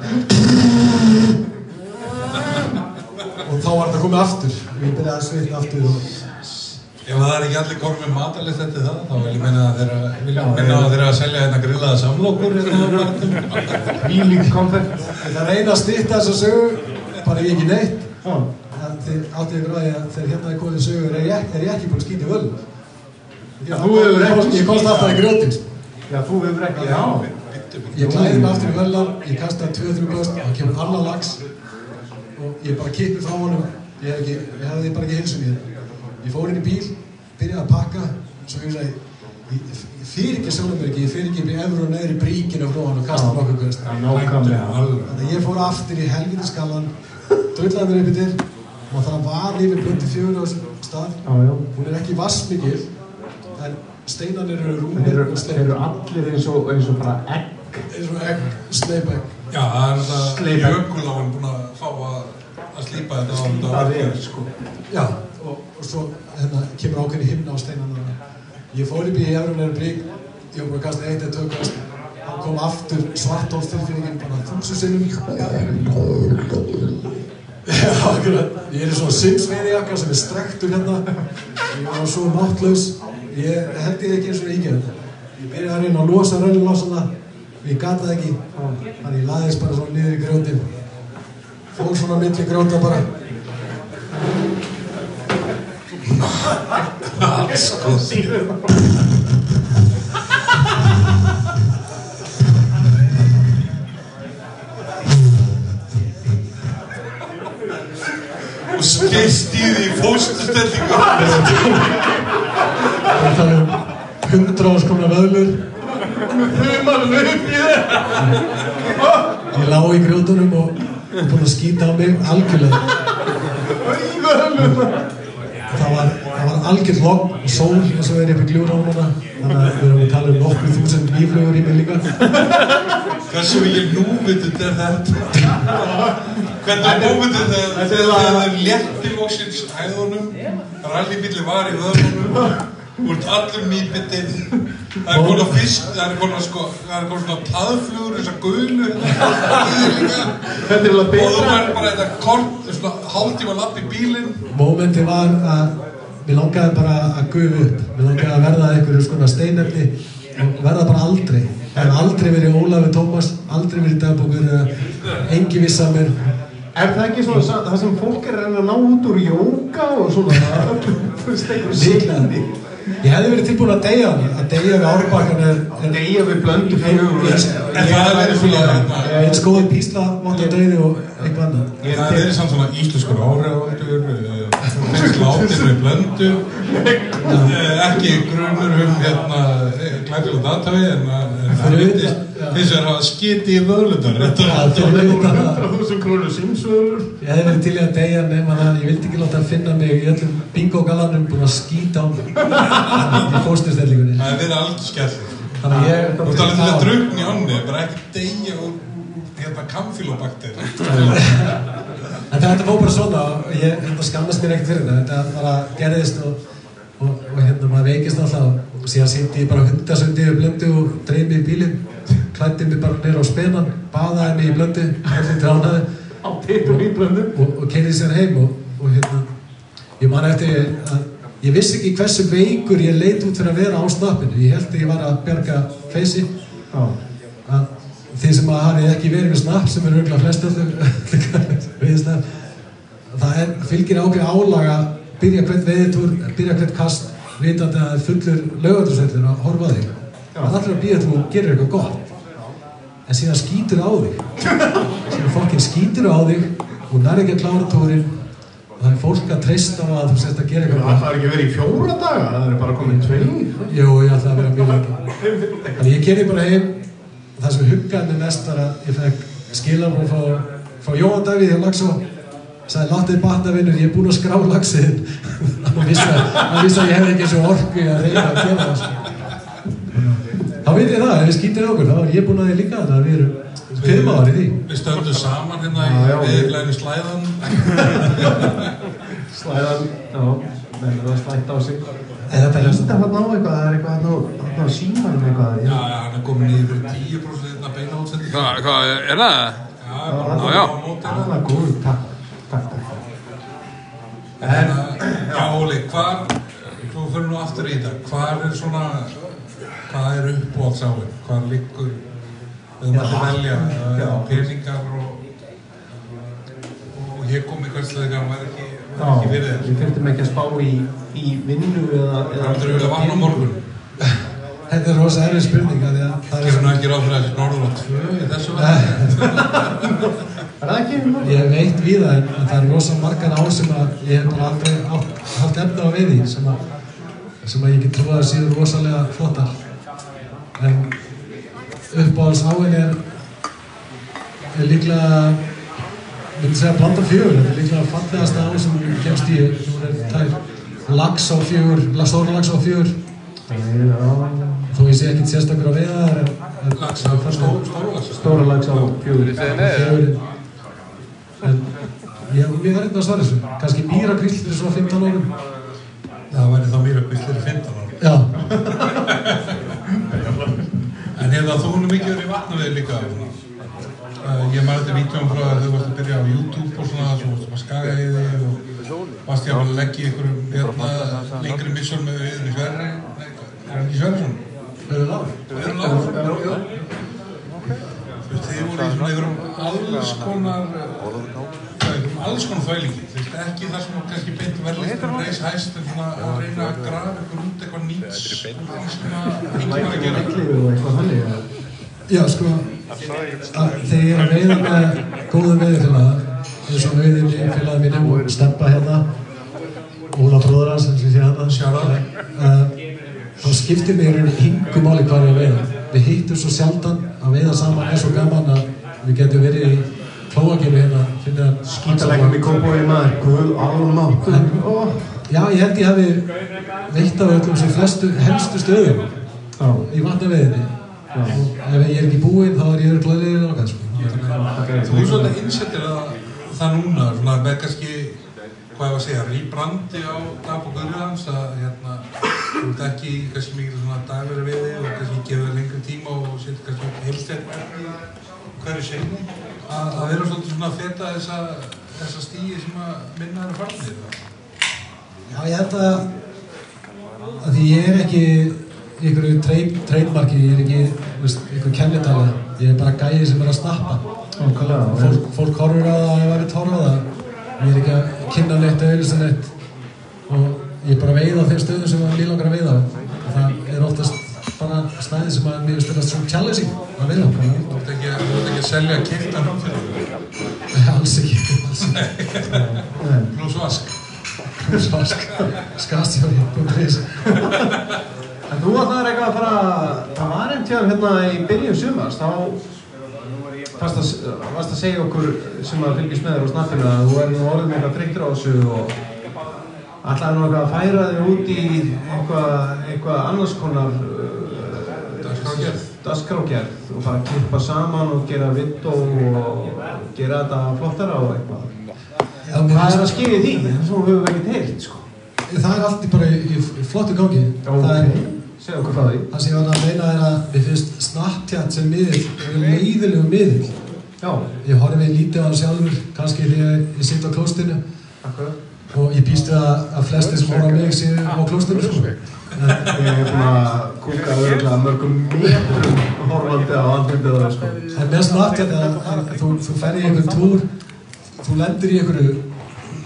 Speaker 5: og þá var þetta komið aftur. Ég byrjaði að svitna aftur og
Speaker 4: ef það er ekki allir komið með matalist eftir það, þá vil ég meina að þeirra, vil ég meina að að selja hérna grillaða marknum.
Speaker 3: Hvílík konfekt.
Speaker 5: ég ætla að reyna að stýtta þessa sögu bara ekki neitt þið áttið ykkur að þegar hérna er komið sögur er ég, er ekki búin að skýta
Speaker 3: Já, þú hefur
Speaker 5: komst- ég komst alltaf í grjótin sko.
Speaker 3: Já, þú hefur ekki, já.
Speaker 5: Ég klæði mig aftur í völar, ég kastaði 2-3 kost, það kemur annar lags og ég bara kippi frá honum, ekki, ég hefði bara ekki heilsum í þetta. Ég fór inn í bíl, byrjaði að pakka, svo ég sagði, ég, ég fyrir ekki ekki, ég fyrir ekki upp í efru og neðri bríkinu frá hann og kasta nokkuð kost.
Speaker 3: Já, nákvæmlega.
Speaker 5: Þannig að ég fór aftur í helviti skallan, drullaði mér upp í til og það vaða yfir blöndi fjögur á þessum stað.
Speaker 3: Já, já.
Speaker 5: Hún er ekki vassmikil, en steinanir eru
Speaker 3: Þeir
Speaker 5: rúmir
Speaker 3: eru,
Speaker 5: og
Speaker 3: þeir
Speaker 5: sleip,
Speaker 3: eru allir eins og, eins og bara egg.
Speaker 5: eins og egg, sleipegg.
Speaker 4: Já, það er þetta
Speaker 3: Sleipa.
Speaker 4: jökuláin búin að fá að, slípa þetta á þetta
Speaker 3: Það er,
Speaker 4: verkið.
Speaker 3: sko.
Speaker 5: Já, og, og svo hérna, kemur ákveðin himna á steinana. Ég fór upp í Efrunar brík, ég var bara kasta eitt eða tvö kast. Hann kom aftur svartólf tilfinningin bara þúsu sinnum. Já, akkurat. Ég er í svona simsveiðjakka sem er strektur hérna. Ég var svo máttlaus. Ég held ég ekki eins og ígjör þetta. Ég byrjaði að reyna að losa rönnlásana og ég gata það ekki. Þannig ég laðist bara svona niður í grjótin. Fór svona milli grjóta bara.
Speaker 4: Og skeist í fóstustellingu.
Speaker 5: Það er hundra.
Speaker 3: Humarinn upp í þér!
Speaker 5: Ég lá í grjótunum og búinn að skýta á mig algjörlega. Það var, var algjörð logg og sól og er upp í gljúránuna. Þannig að við erum að tala um nokkur þúsund líflögur í mig líka.
Speaker 4: Hversu mikið núvitund er þetta? Hvernig er
Speaker 3: er
Speaker 4: þegar
Speaker 3: það-
Speaker 4: er létti loksins hæðunum, rallybíli var í vöðunum, þú ert allur nýbyttinn, það er konar fisk, það er konar sko, það er konar svona taðflugur, þessar líka,
Speaker 3: Þetta er alveg
Speaker 4: og þú er bara þetta kort, svona hálftíma lapp í bílinn,
Speaker 5: Mómenti var að mér langaði bara að gufa upp. Mér langaði að verða einhverju skona steinefni. Verða bara aldrei. Hef aldrei verið Ólafur Tómas, aldrei verið dagbókur, engi viss að mér.
Speaker 3: Er það ekki svona það sem fólk er að reyna að ná út úr jóka og svona? *laughs* Þú veist, einhver sinni
Speaker 5: Ég hefði verið tilbúin að deyja hann, að deyja við árbakkan er, er
Speaker 3: Deyja við blöndu
Speaker 4: En það er verið svona-
Speaker 5: eins góði písla, mátta döiði og eitthvað annað.
Speaker 3: Ég
Speaker 4: Það er samt svona íslenskur áhrifavaldur, látin með blöndu, eh, ekki grunur um hérna glæfilega datavi en að- en það myndist
Speaker 5: já.
Speaker 4: hins vegar hafa skiti í vöðlundar. Þetta
Speaker 5: utan að-
Speaker 3: 100.000 krónur simsvöður
Speaker 5: Ég hefði verið til í að deyja nema það, ég vildi ekki láta að finna mig í öllum bingo-galanum búin að skýta á mig í fórstyrstellingunni.
Speaker 4: Það er verið algjör skellur.
Speaker 5: Þannig að ég...
Speaker 4: Þú talar til að drukna í ánni, bara ekki deyja úr, hérna kamfílobakter.
Speaker 5: En þetta fór bara svona og ég hérna, skammast mér ekkert fyrir það. Þetta bara gerðist og, og, og hérna maður veikist alltaf og síðan sýndi ég bara hundasundi yfir blöndu og dreif mig í bílinn, klætti mig bara nýra á spennan, baðaði mig í blöndu, allir dránaði
Speaker 3: á titum í blöndu
Speaker 5: og, og keirði sér heim og, og hérna, ég man eftir að ég vissi ekki hversu veikur ég leit út fyrir að vera á snappinu. Ég held að ég var að bjarga feysi þið sem að hafið ekki verið með snapp sem er auðvitað flest snapp það er, fylgir ákveð álaga byrja hvert veiðitúr, byrja hvert kast vitandi að það er fullur lögandursellir að horfa þig. Það er allir að býja til þú gerir eitthvað gott. En síðan skýtur á þig. Síðan fólkin skýtur á þig og nær ekki að klára túrin og það er fólk að treysta á að þú sést að gera eitthvað
Speaker 3: Það þarf ekki verið í fjóra daga, það er bara komin tveir.
Speaker 5: Jú, ég ætla að vera mjög *laughs* það sem huggaði mig mest var að ég fekk skilabóð frá, frá Jóhann Davíð hjá Lagsá sagði, látið batna vinnur, ég er búinn að skrá lagsinn *laughs* hann vissi að, ég hefði ekki þessu orku að reyna að gera það sko. þá veit ég það, ef við skýtir okkur þá er ég búinn að því líka þannig að við erum fyrir maður í því
Speaker 4: Við stöndum saman hérna í
Speaker 3: við-
Speaker 4: viðglæðinu slæðan. *laughs*
Speaker 3: Slæðan, já, menn er að slætta á sig
Speaker 5: En þetta er
Speaker 3: Þetta hann á eitthvað, það er eitthvað hann á, símanum eitthvað
Speaker 4: Já, já, hann er komin niður fyrir 10% hérna beina útsendingu.
Speaker 6: Hvað, hvað, er það?
Speaker 4: Já,
Speaker 6: Já, já.
Speaker 3: Það er góð, takk, takk, takk
Speaker 4: já, Óli, hvar, þú fyrir nú aftur í þetta, hvar er svona, hvað er uppbóðsáin, hvar liggur, við
Speaker 3: Já,
Speaker 4: mátti velja, það er peningar og, og hér kom í hverslega, hann var ekki, var
Speaker 3: Já,
Speaker 4: ekki
Speaker 3: við þurftum ekki að spá í, í vinnu eða
Speaker 4: Það er vilja vatn á morgun.
Speaker 5: Þetta er rosa erfið spurning að því að það er
Speaker 4: Gefur nú ekki ráð fyrir þessi norður á tvö í þessu verði. *laughs*
Speaker 3: Er það ekki einhvern
Speaker 5: Ég hef veitt við það en það er rosa margar ár sem að ég hef bara aldrei haft efna á veiði sem að, sem að ég get trúið að séu rosalega flottar. En uppáhalds áin er, er líklega, myndi segja blanda fjögur, þetta er líklega fallegasta á sem kemst í, er tær lags á fjögur, stóra lags á fjögur, þó ég sé ekkert sérstakur á veiðar en, en
Speaker 4: Lax á lax.
Speaker 3: Stóra lags á fjögur.
Speaker 5: En ég, ég er eitthvað að svara þessu, kannski mýra kvill fyrir svona 15 árum.
Speaker 4: Það væri þá mér að byrja fyrir 15 ára.
Speaker 5: Já, *laughs*
Speaker 4: En hefur þú nú mikið verið í vatnavegi líka? Uh, ég maður þetta vítjum frá að þú varst að byrja á YouTube og svona, svo varst að skaga í þig og varst ég að leggja í einhverjum hérna, lengri missjón með viðinni Sverri, nei, er hann ekki Sverrisson?
Speaker 5: það er lág.
Speaker 4: Er hann lágur? Þú veist, þið voru í svona einhverjum alls konar, uh, einhverjum alls konar þvælingi, þú veist, ekki það sem kannski beint verðlistur reis hæst, en svona að reyna að grafa ykkur út eitthvað nýts, svona, ekki var að gera.
Speaker 3: Lækliður og eitthvað þannig að-
Speaker 5: Já, sko, að þegar ég er að veiða með góðu veiðfélaga, eins og félagið mínum og stempa hérna, Óla og ég sé hérna, uh, þá skiptir í rauninni yngu máli hvað ég er veiða. Við hittum svo sjaldan að veiða saman er svo gaman að við getum verið í klóakinu hérna, finna
Speaker 3: Skítalegum í kópói maður, guð almáttur Ó,
Speaker 5: Já, ég held ég hafi veitt á öllum sem flestu helstu stöðum í vatnaveðinni. Og ef ég er ekki búinn þá er ég örugglega leiðin okkar, sko.
Speaker 4: Þú er svolítið innsettir að það núna, svona með kannski, hvað ég var að segja, rýbrandi á dagbók Guðriðans að hérna, þú ert ekki kannski mikið svona dagverði við þig og kannski gefur lengri tíma og setur kannski heilstætt efni hverju segni að, að vera svolítið svona að feta þessa, þessa stíi sem að minna eru farnir.
Speaker 5: Já, ég held að, að því ég er ekki einhverju trademarki, ég er ekki, þú veist, einhver kennitala, ég er bara gæði sem er að snappa. Fólk, fólk horfir á það ef það vil horfa á það. Ég er ekki að kynna neitt eða auðvitað neitt. Og ég er bara að veiða á þeim stöðum sem að mér langar að veiða á. Og það er oftast bara stæði sem að mér þetta svona challenging að veiða á.
Speaker 4: Þú ert ekki, þú ert ekki að selja kiptan
Speaker 5: alls ekki alls ekki.
Speaker 4: Pluss vask.
Speaker 5: Svo sk- skastjóri.is *laughs*
Speaker 3: En þú ætlaðir eitthvað að fara, það var einn tíðan hérna í byrjun sumars, þá varst að, segja okkur sem að fylgjast með þér á snappinu að þú er nú orðin eitthvað þreyttur á þessu og ætlaði nú eitthvað að færa þig út í eitthvað, eitthvað annars konar
Speaker 4: Dagskrárgerð.
Speaker 3: dagskrágerð og fara að klippa saman og gera vitt og gera þetta flottara og eitthvað.
Speaker 5: Já,
Speaker 3: Hvað er að skilja því? Það höfum við ekkert heyrt, sko.
Speaker 5: það er allt í bara í, í flottu gangi það er
Speaker 3: Segðu okkur frá því.
Speaker 5: það sem ég var að meina er að mér finnst Snapchat sem miðill er leiðilegu miðill
Speaker 3: Já,
Speaker 5: ég horfi lítið á hann sjálfur kannski þegar ég sitt á klóstinu
Speaker 3: akkurat.
Speaker 5: og ég býst við að, að flestir sem horfa á mig séu á klóstinu sko.
Speaker 3: Ég hef búin að kúka örgulega mörgum metrum horfandi á andlindið á það, sko.
Speaker 5: en með Snapchat að, að þú, þú fer í einhvern túr þú lendir í einhverju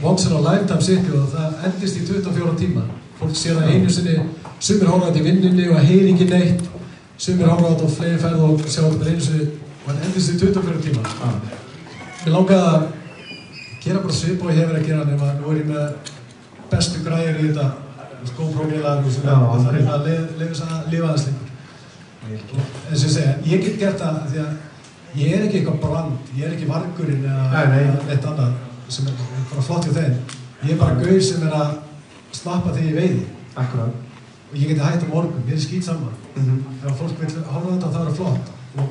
Speaker 5: once in a lifetime city og það endist í 24 tíma fólk sér það einu sinni sumir horfa á þetta í vinnunni og heyri ekki neitt. Sumir horfa á þetta á fleiri ferð og sjá þetta bara einu sinni og það endist í 24 tíma Mér langaði að gera bara svip og ég hef verið að gera nema nú er ég með bestu græðir í þetta skóprófélag og svona og það er að lifa aðeins lengur. Eins og ég segja, ég get gert það því að ég er ekki eitthvað brand ég er ekki vargurinn eða neitt annað sem er bara flott hjá þeim. Ég er bara gauð sem er að slappa þegar ég veiði.
Speaker 3: Akkurat.
Speaker 5: Og ég geti hægt á morgun, mér er skýt saman
Speaker 3: Mhm.
Speaker 5: ef fólk vil horfa á þetta þá er það flott. Og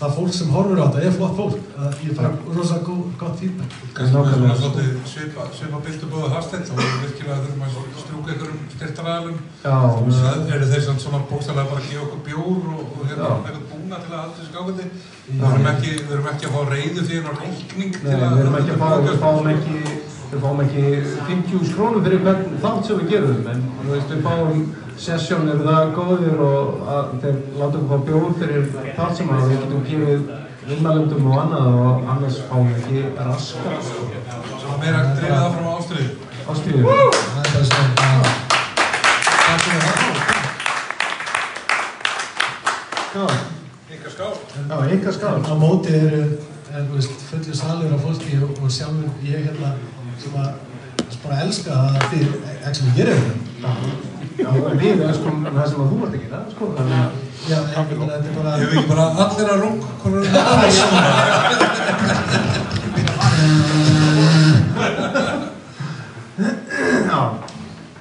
Speaker 5: það fólk sem horfur á þetta er flott fólk. Að ég fæ rosa góð, gott feedback.
Speaker 4: Svona svolítið svipa, svipa bildubóðu Hafsteinn, þá er virkilega þurfum að strúka einhverjum styrtaræðalum.
Speaker 3: Já,
Speaker 4: Það eru þeir samt svona bókstæðlega bara að gefa okkur bjór og, og hérna eitthvað búna til að halda þessu gáðandi. Við erum ekki, við erum ekki að fá reyðu fyrir ná reikning
Speaker 3: Nei, við erum ekki að fá, við fáum ekki, við fáum ekki 50.000 krónur fyrir hvern þátt sem við gerum, en þú veist, við fáum sessjón eru það góðir og að þeir láta okkur fá bjór fyrir þátt sem að við getum gefið vinnmælendum og annað og annars fáum við ekki raskar.
Speaker 4: Svo meira drifið áfram á ástriðu.
Speaker 3: Áskilju.
Speaker 5: það er bara svona
Speaker 3: Takk fyrir það. Já,
Speaker 4: Ykkar skál.
Speaker 3: já, ykkar skál.
Speaker 5: á móti eru er, þú veist, fullu salur af fólki og, og sjálfur ég hérna sem að sem bara elska að þið actually gerir þetta
Speaker 3: Já, við elskum það sem að þú ert að gera, sko, þannig að
Speaker 5: já, þetta er bara
Speaker 4: Ég hef ekki bara allir að rung, konur er það svona.
Speaker 3: Já,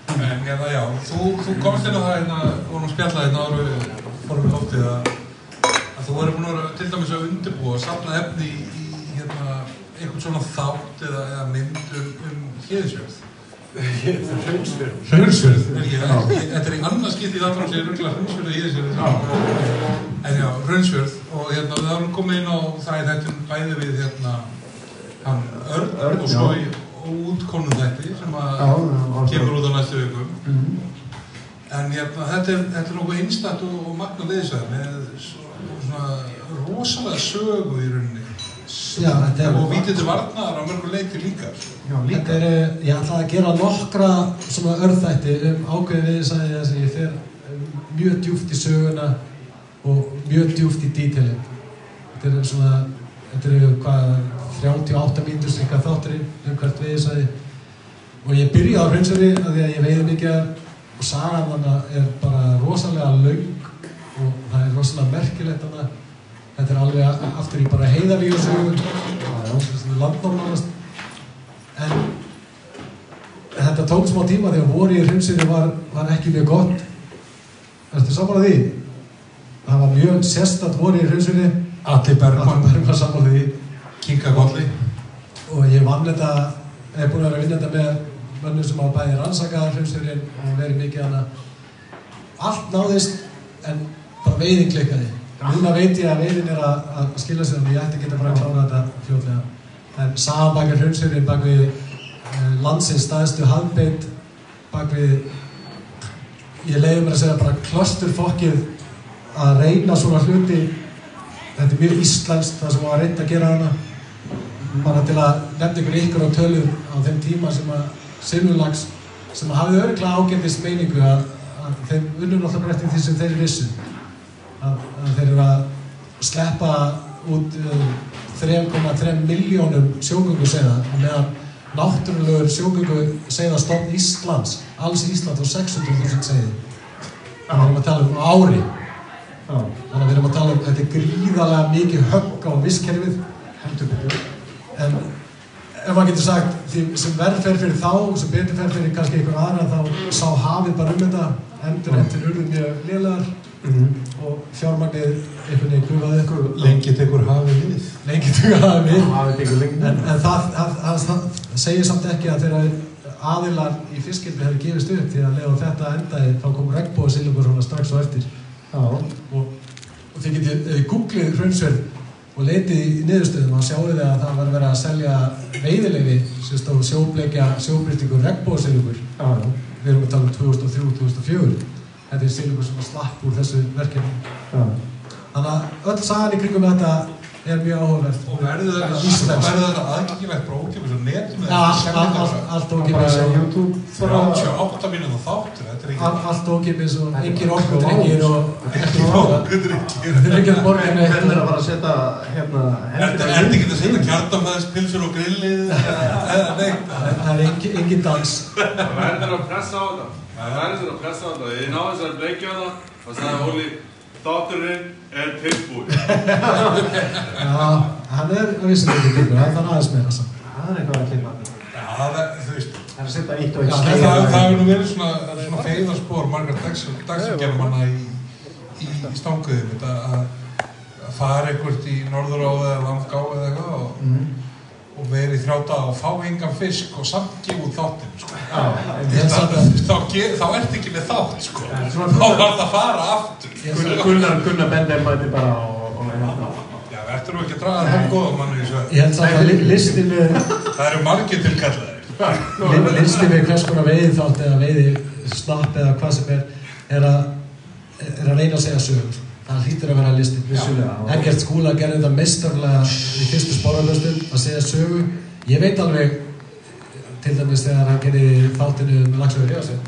Speaker 4: En hérna, já, þú, þú komst inn á það hérna, vorum að spjalla hérna ára við fórum loftið að, að þú verður búin að vera til dæmis að undirbúa og safna efni í, í hérna, einhvern svona þátt eða, eða mynd um, um hliðisjörð. Ekki það? Þetta er í annað skipt í þáttur á sig ruggla Hraunsfjörð og hliðisjörð. En já, Hraunsfjörð og hérna, við erum komið inn á það í þettum bæði við hérna, hann Örn,
Speaker 3: Örn,
Speaker 4: og svo í útkonum þætti sem að kemur út á næstu vikum.
Speaker 3: Mhm.
Speaker 4: En hérna, þetta er, þetta er nokkuð einstakt og, og magna viðsvæð með svo- svona rosalega sögu í rauninni.
Speaker 5: Já, er
Speaker 4: Og vítið til varnar á mörgur leiti líka. sko.
Speaker 3: Já, líka.
Speaker 5: Þetta er, ég ætla að gera nokkra svona örþætti um ákveðin viðsæði þess að ég fer um, mjög djúft í söguna og mjög djúft í dítilin. Þetta er svona, þetta eru hvað, 38 mínútur cirka þátturinn um hvert viðsæði og ég byrja á hreinsöri að því að ég veiði mikið af- og sagan hana er bara rosalega laung og það er rosalega merkilegt hana. Þetta er alveg aftur í bara heiðalíu sögur, landnormannast en þetta tók smá tíma að voru í hreinsinu var, var ekki mjög gott. Ertu sammála því? Það var mjög sérstatt voru í hreinsinu.
Speaker 4: Allir Bergman,
Speaker 5: Bergman var sammála því.
Speaker 4: Kinga Kolli.
Speaker 5: og ég vann þetta hef búin að vera að vinna þetta með mönnum sem hafa bæði rannsakað hreinsinu og verið mikið hana allt náðist en bara veiðin klikkaði núna veit ég að veiðin er að, að skilja sig og ég ætti að geta bara að klára þetta fljótlega. En saman bak við hreinsinu bak við eh, landsins staðstu hafbeitt bak við ég leiði mér að segja bara klöstur fokkið að reyna svona hluti. Þetta er mjög íslenskt það sem var reynd að gera hana. Bara til að nefna ykkur ykkur á tölur á þeim tíma sem að Silvurlags sem hafði örgla ágættis meiningu að, að þeim unnum alltaf eftir því sem þeir vissu að, að þeir eru að sleppa út uh, 3,3 miljónum sjógöngu segða meðan náttúrulegur sjógöngu segða stofn Íslands alls Ísland á 600.000 segði þannig að við erum að tala um ári. Þannig að við erum að tala um þetta er gríðarlega mikið högg á visskerfið en ef maður getur sagt því sem verð fer fyrir þá sem betur fer fyrir kannski einhver aðra þá sá hafið bara um þetta endur eftir urðum mjög lélegar og fjármagnið einhvern veginn gufaði ykkur
Speaker 6: Lengi tekur hafið við.
Speaker 5: lengi tuga hafið við en, en það, það, það, það segir samt ekki að þegar aðilar í fiskildi hefur gefist upp því að leða þetta endaði þá kom svona strax á eftir
Speaker 3: Já.
Speaker 5: og, og þið getið, googlið hraunsverð og leitið í niðurstöðum þá sjáu þið að það var verið að selja veiðilefi sem stóð sjóbleikja
Speaker 3: Já. Já.
Speaker 5: við erum að tala um 2003-2004 þetta er silungur sem slapp úr þessu verkefni.
Speaker 3: Já.
Speaker 5: þannig að öll sagan í kringum þetta er mjög áhugaverð
Speaker 4: Og verður þetta, aðgengilegt bara ókipis og netum
Speaker 5: Já, allt, allt, allt, allt ókipis
Speaker 3: Bara
Speaker 5: og
Speaker 3: YouTube. bara-
Speaker 4: 38 mínúta þáttur, þetta er ekki
Speaker 5: all- allt ókipis og engin orkudrengir og
Speaker 3: Hvernig er að fara að setja hérna
Speaker 4: Ertu ertu ekki að setja kjartanfæðispilsur og grillið eða neitt?
Speaker 5: Það er engin, dans
Speaker 7: Það verður að pressa á þetta. Það verður að pressa á þetta. Ég náðu þess að bleikja það og sagði Óli, þátturinn er tilbúin.
Speaker 5: Já, hann er að vissin ekki byggur, það er aðeins meira samt.
Speaker 3: Það er eitthvað að kynna.
Speaker 4: Já, það er, þú veist,
Speaker 3: Það er að setja eitt og eitt
Speaker 4: það, hefur nú verið svona, feiðarspor margar dagsumgerðmanna í, stanguðum, þetta að, að fara einhvert í Norðuráð eða Langá eða eitthvað og, og verið daga og fá engan fisk og samt gefa út þáttinn, sko. Þá, ertu ekki með þátt, sko. Þá var það að fara aftur.
Speaker 3: Gunnar, Gunnar, Bender mæti bara og, og.
Speaker 4: Já, ertu nú ekki að draga það góða manni
Speaker 5: ég held samt að li- listin með,
Speaker 4: Það eru margir tilkallaðir. *laughs*
Speaker 5: li- listin með hvers konar veiði þátt eða veiði snapp eða hvað sem er, er að, er að reyna að segja sögur. Það hlýtur að vera listin.
Speaker 3: Vissulega.
Speaker 5: Eggert Skúla gerði þetta meistarlega í fyrstu sporalöstum að segja sögu. Ég veit alveg, til dæmis þegar hann gerði þáttinu með Lagsvegur Ríðarsson,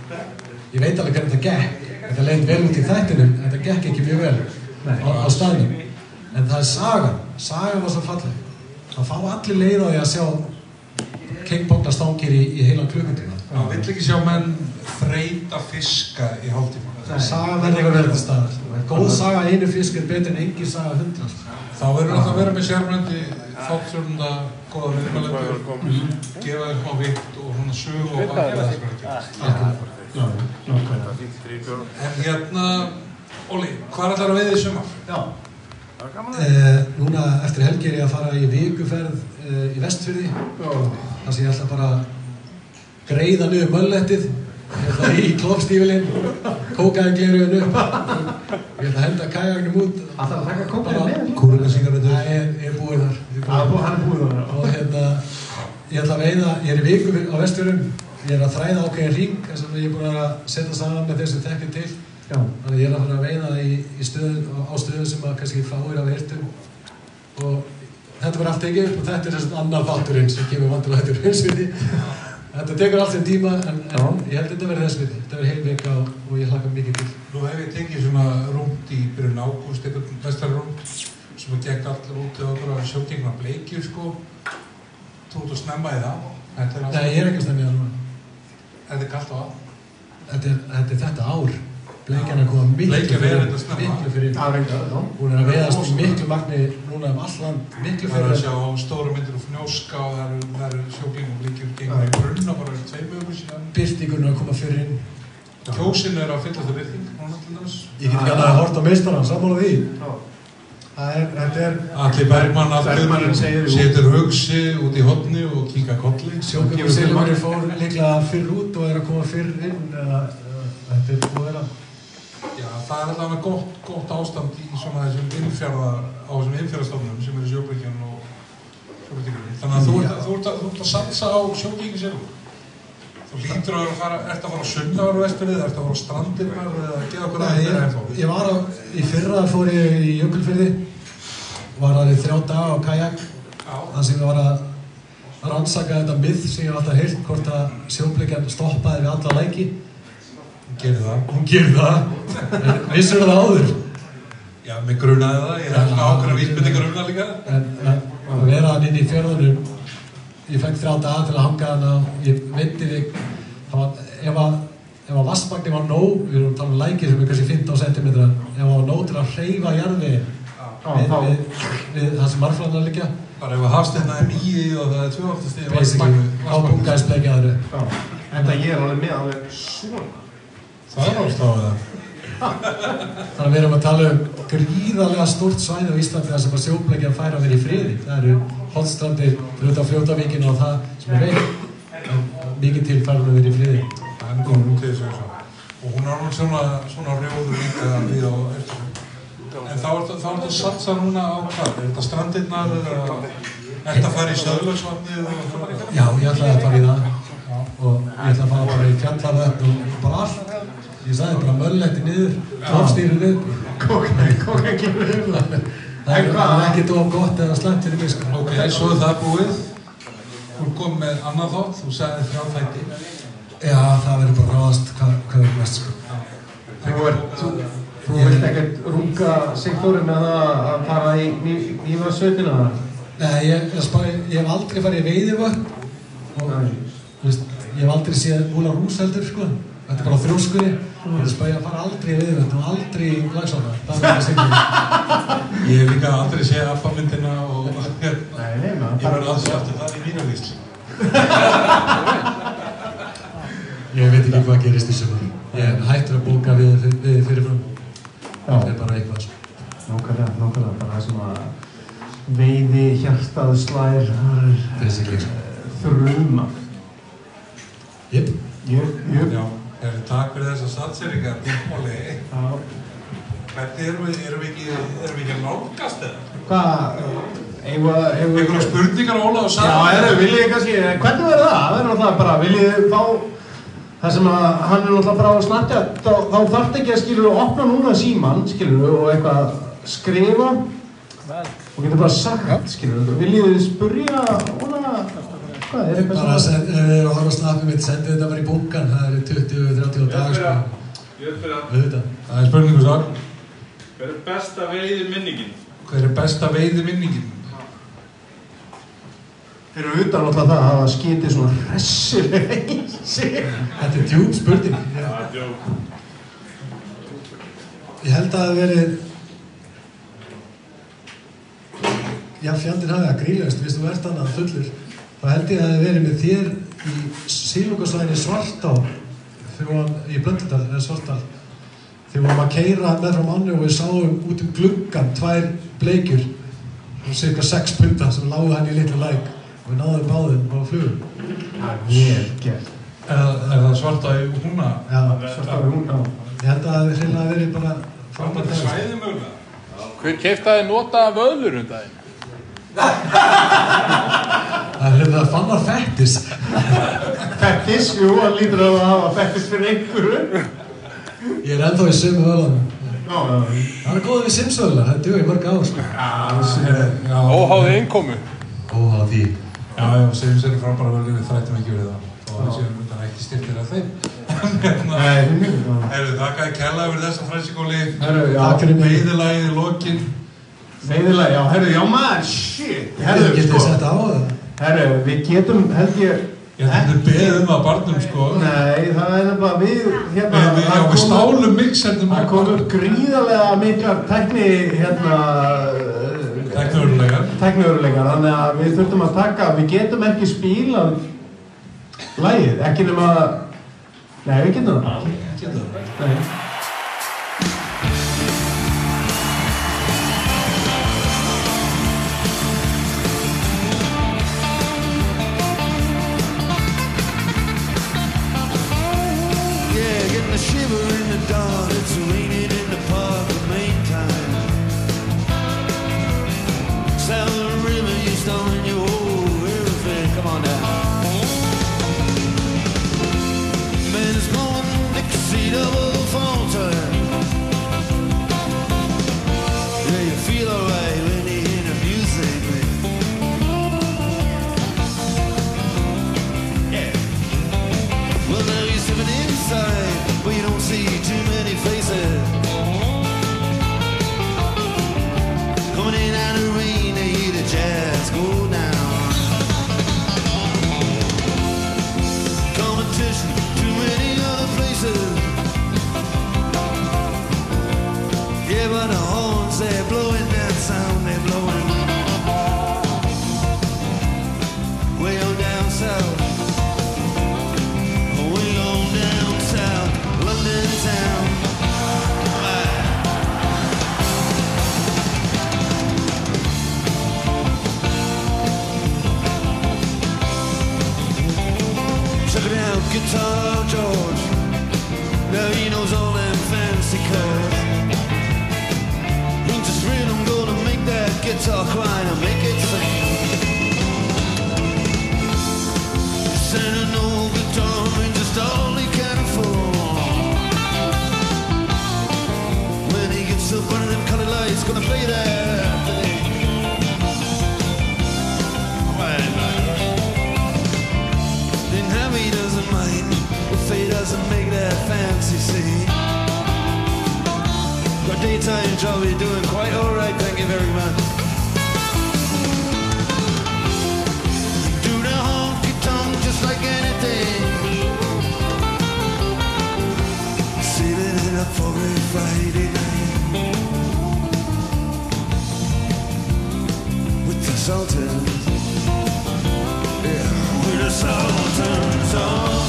Speaker 5: ég veit alveg hvernig þetta gekk. Þetta leiði vel út í þættinum, en þetta gekk ekki mjög vel á, á staðnum. En það er sagan, sagan var svo falleg. Það fá allir leið á því að sjá keinkbókna stangir í, í heilan klukkutíma.
Speaker 4: Það vill ekki sjá menn þreita fiska í hálftíma.
Speaker 5: Saga verður að vera til staðar. Góð saga einu fisk er betur en engin saga hundra.
Speaker 4: Þá verður það að vera með sérmjöndi þáttsjörnunda, góða viðmælendur, gefa þeim smá vitt og svona sögu og er það.
Speaker 3: Nákvæmlega.
Speaker 4: En hérna, Óli, hvað er það að veiða í sumar?
Speaker 3: Já.
Speaker 5: Eh, núna eftir helgi er ég að fara í vikuferð eh, í vestfyrði þar sem ég ætla bara að greiða niður möllettið ætla í klófstífilinn kókaði gleruðin upp ég ætla að henda kajagnum út
Speaker 3: Það þarf að taka kókaðið með.
Speaker 5: kúrunarsingarötu ég er, ég er búinn þar Ég er
Speaker 3: Það er hann er búið þarna.
Speaker 5: og hérna ég ætla að veiða, ég er í viku á vestfjörðum ég er að þræða ákveðin ring þar sem ég er búinn að setja saman með þeir sem þekkir til
Speaker 3: Já.
Speaker 5: Þannig ég er að fara að veiða í, í stöðun, á stöðun sem að kannski fáir af hirtum og þetta var allt upp og þetta er þessum annar þátturinn sem kemur vantilega þetta hreinsviti. Þetta tekur allt sem tíma en, en ég held að þetta verði þess viti. Þetta verði heil vika og, og ég hlaka mikið til.
Speaker 4: Nú hef ég tekið svona rúnd í byrjun ágúst, einhvern vestar rúnd sem að gekk allir út eða okkur að sjókingna bleikju sko. Þú ert að snemma í það. Þetta er,
Speaker 5: Nei, ég er ekki að stemja það núna.
Speaker 4: þetta er kallt á að.
Speaker 5: Þetta, er þetta ár. Bleikjan er að koma miklu
Speaker 4: er
Speaker 5: fyrir. Miklu fyrir.
Speaker 3: Það er.
Speaker 5: Hún er að veiðast í miklu magni núna um all land. Miklu
Speaker 4: Það er að
Speaker 5: fyrir.
Speaker 4: sjá stóra myndir og fnjóska og það eru, það eru sjókingna bleikjur gengur í brunna bara fyrir tveim ögur síðan.
Speaker 5: Byrtingurinn er að koma fyrir inn.
Speaker 4: Kjósin er að fylla þetta byrting, núna til dæmis.
Speaker 5: Ég get ekki annað að horta á meistarann, sammála því.
Speaker 3: Já.
Speaker 5: Það er, þetta er
Speaker 4: Allir Bergmann
Speaker 3: jú.
Speaker 4: setur hugsi út í hotni og kinga kolli. Þeim
Speaker 5: Silvari
Speaker 4: magn.
Speaker 5: fór líklega fyrr út og er að koma fyrr inn þetta er búið að vera
Speaker 4: það er allavega gott, gott ástand í svona þessum innfjörða, á þessum innfjörðastofnum sem eru sjókvíkjan og sjókvíkjan. Þannig að þú ert, þú ert, að, þú ert að satsa á sjókvíkjan sjálf. Þú lítur að fara, ert að fara á sunnavar vesturðið, ert að fara á strandirnar eða að geða okkur
Speaker 5: Nei,
Speaker 4: að þetta er
Speaker 5: ég, var á, í fyrra fór ég í Jökulfyrði var það í þrjá daga á kajak þar sem ég var að rannsaka þetta myth sem ég alltaf heyrt hvort að sjóblikjan stoppaði við alla læki
Speaker 4: gerir það.
Speaker 5: hún gerir það en vissur það áður
Speaker 4: Já, mig grunaði það. Ég hef ákveðna vísbyrningar um það líka.
Speaker 5: en, en að vera hann inn í fjörðunum ég fekk þrjá daga til að hanga hann og ég veitti þig ef að ef að vassmagni var nóg, við erum að tala um læki sem er kannski 15 cm ef það var nóg til að hreyfa jarði
Speaker 3: Já,
Speaker 5: við,
Speaker 3: þá-
Speaker 5: við, við það sem marflanar liggja
Speaker 4: Bara ef að hafstirna er nýi og það er tvöfaldast í
Speaker 5: basically, á bungaðis bleikjaður
Speaker 3: Já. En það ég er alveg með alveg svona.
Speaker 4: Það er ástafað það.
Speaker 5: þannig að við erum að tala um gríðarlega stórt svæði á Íslandi þar sem að sjóbleikjan fær að vera í friði það eru hotstrandir fyrir utan fljótavíkinu og það sem er veikt mikið til fær að vera í friði
Speaker 4: Það er góð til þessu eins og. Og hún er svona, svona rjóður líka við á eftir. En þá ertu að satsa núna á hvað? Er þetta strandirnar eða er þetta að fara í söðlagsvatnið og svona?
Speaker 5: Já, ég ætlaði að fara í það og ég ætlaði að fara bara í fjallavöld og bara allt. Ég sagði bara mölletti niður, tófstýrið upp.
Speaker 3: Kókan, kókan kemur yfir það.
Speaker 5: Það er er ekkert of gott eða slæmt fyrir mig sko.
Speaker 4: Ok, svo er það búið. Þú kom með annað þátt, þú sagði þrjá þætti.
Speaker 5: Já, það verður bara ráðast hvað, hvað er mest sko.
Speaker 3: Þú þú, vilt ekkert rúka Sigþóri með það að fara í nýfarsveitina?
Speaker 5: Nei, ég, ég, spá, ég hef aldrei farið í veiðivöld og þú veist, ég hef aldrei séð Múla Rús heldur sko. Þetta er bara þrjóskunni. Ég spá ég að fara aldrei í veiðivöld og aldrei í lagsána. Það er það sem
Speaker 4: Ég hef líka aldrei séð appamyndina og hérna. Ég verði aldrei aftur það í mínu vísl.
Speaker 5: Ég veit ekki hvað gerist í sumar. Ég hættur að bóka við, við, við fyrirfram. Það er bara eitthvað sko.
Speaker 3: Nákvæmlega, nákvæmlega, bara það sem að veiði, hjartað, slær, það er
Speaker 5: Basically Jep.
Speaker 3: Jöp, jöp.
Speaker 4: Já, er takk fyrir þessar satseringar, Óli.
Speaker 3: Já.
Speaker 4: Hvernig erum við, erum við ekki, erum við ekki að nálgast eða?
Speaker 3: Hvað.
Speaker 4: Einhverja spurningar Óla og
Speaker 3: Já,
Speaker 4: sagði?
Speaker 3: eru, viljið þið kannski, hvernig verður það? Það er náttúrulega bara, viljið þið fá, það sem að hann er náttúrulega bara á að snartja, þá, þá þarf ekki að skilur að opna núna síman, skilur og eitthvað skrifa og getur bara sagt, skilur viljið þið spurja, óna, hvað, er eitthvað
Speaker 5: Bara
Speaker 3: sem...
Speaker 5: send, ef þið eru að horfa á snappið mitt, sendið þetta bara í bunkan. Það eru 20-30 dag sko.
Speaker 8: Ég fyrir að,
Speaker 5: Auðvitað.
Speaker 4: Það er spurningu svar.
Speaker 8: hver er besta veiði minningin?
Speaker 4: Hver er besta veiði minningin?
Speaker 3: Fyrir utan náttúrulega það að hafa skitið svona hressilega *laughs* í sig.
Speaker 5: Þetta er djúb spurning.
Speaker 8: Það er djók.
Speaker 5: ég held að það hafi verið Já, fjandinn hafi að grílast, viðst þú ert annað fullur þá held ég að það hafi verið með þér í sílungarsvæðinni Svartá í Blöndardal eða Svartdal þegar við varum að keira með frá manni og við sáum út um gluggan tvær bleikjur og cirka 6 punta sem lágu hann í litlu læk og við náðum báðum á flugum
Speaker 3: Það er vel gert.
Speaker 4: Er, er það svarta í húna?
Speaker 5: Já,
Speaker 3: Svartar hún, já.
Speaker 5: ég held að það hafi hreinlega verið bara
Speaker 4: til svæði mögulega?
Speaker 7: Hver keftaði nota vöðlur um daginn? *laughs*
Speaker 5: það er hreinlega fannar fettis
Speaker 3: Fettis, jú, hann lítur að hafa fettis fyrir einhverju.
Speaker 5: Ég er ennþá í sömu
Speaker 3: já,
Speaker 5: Það er góðið við simsvöðlar, það dugur í mörg ár sko.
Speaker 4: Já,
Speaker 7: Óháði innkomu.
Speaker 5: Óhá því.
Speaker 4: Já, já, segjum sér frábæra vel við þrættum ekki verið það. Og það séum þetta ekki styrtir af þeim. *laughs* Hérna,
Speaker 3: Nei, já.
Speaker 4: Herru, þakkaði kella fyrir þessa fræsikóli.
Speaker 3: Herru, já.
Speaker 5: Takk fyrir mig.
Speaker 4: Veiðilagið í lokin.
Speaker 3: Veiðilega, já, herru, já maður, shit.
Speaker 5: Herðu,
Speaker 3: Herru,
Speaker 5: getið þið
Speaker 3: sko.
Speaker 5: sett á það?
Speaker 3: Herru, við getum, held ég,
Speaker 4: Ég ætti að beða um að barnum, sko.
Speaker 3: nei, það er nefnilega við, hérna,
Speaker 4: Við, við, já,
Speaker 3: það
Speaker 4: við stálum mixernum
Speaker 3: Það kom upp gríðarlega miklar tekni, hérna,
Speaker 4: Tekniverulegar.
Speaker 3: tekniveruleikar, þannig að við þurftum að taka, við getum ekki spílað lægið, ekki nema, nei, við getum það. Nei.
Speaker 9: Yeah, Guitar George. Now he knows all them fancy chords. Ain't just rhythm gonna make that guitar cry and make it sing. Sending no guitar and just all he can afford. When he gets up under them colored lights, gonna play that if make their fancy scene. Got daytime job, you're doing quite alright, thank you very much. Do the honky tonk just like anything. Saving up for a Friday night. With the Sultans. Yeah, with the Sultans on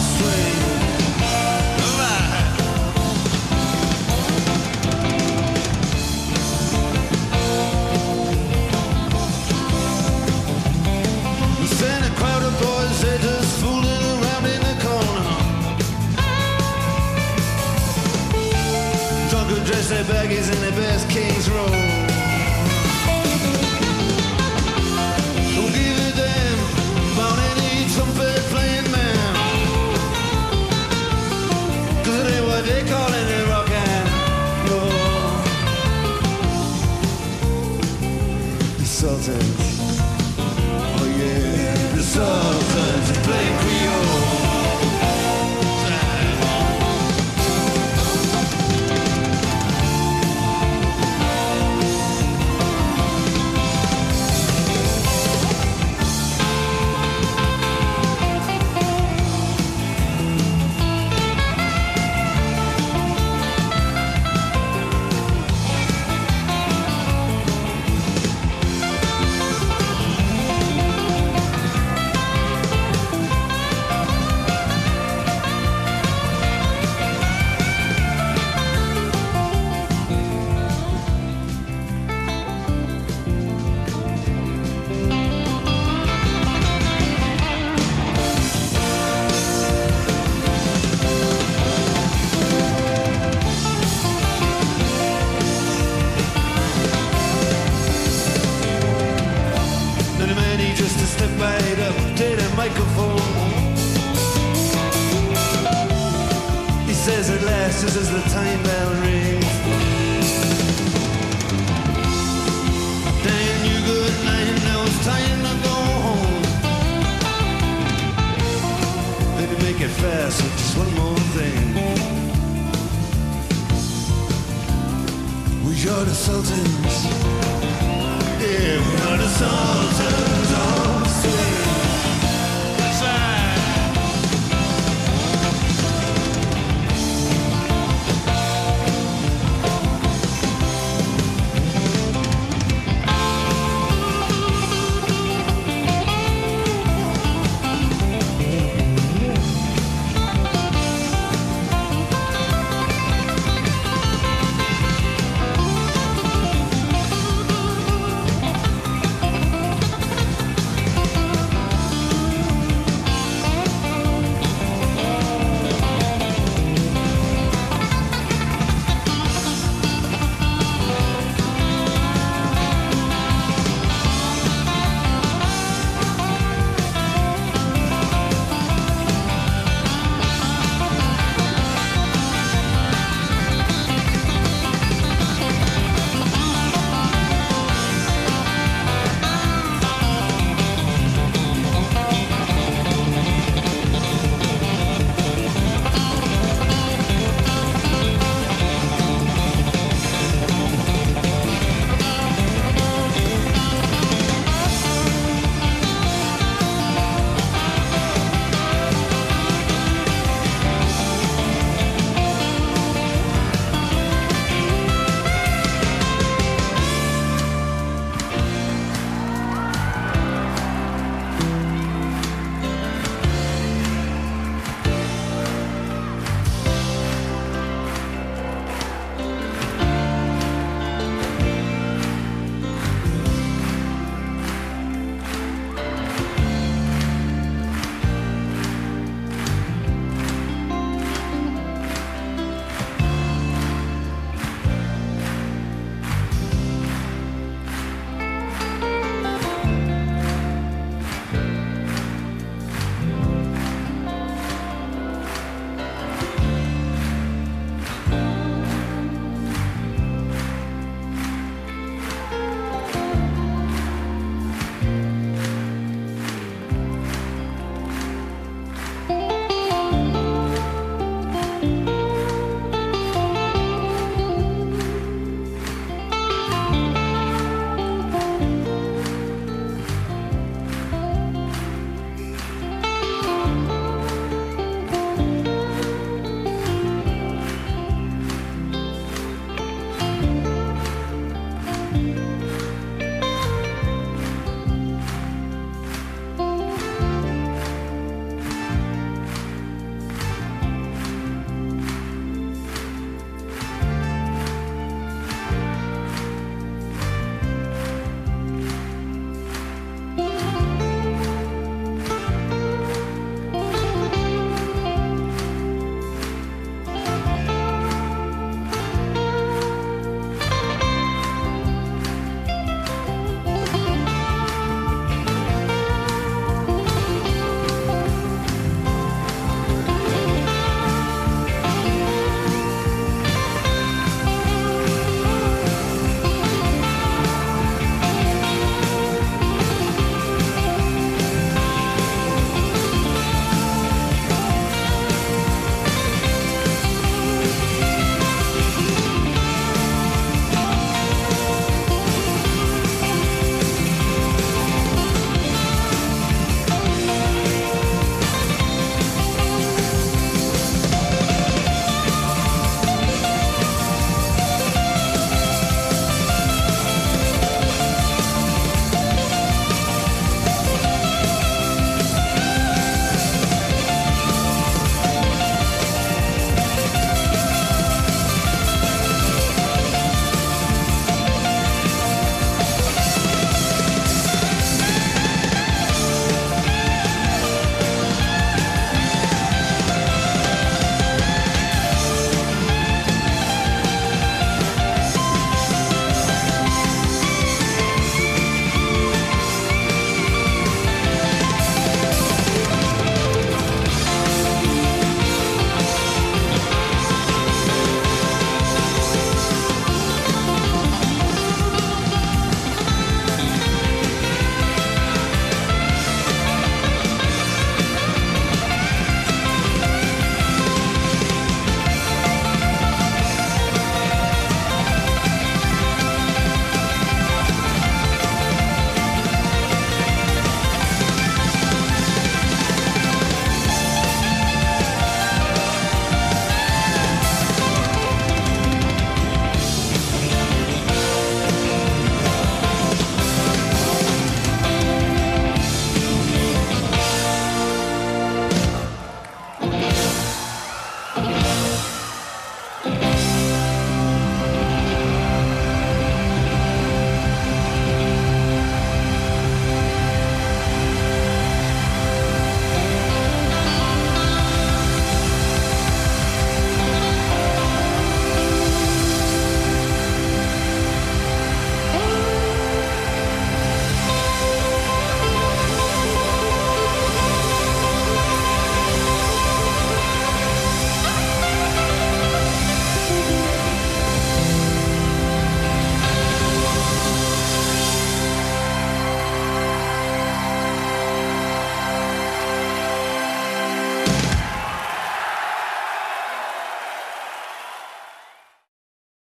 Speaker 9: King's Road.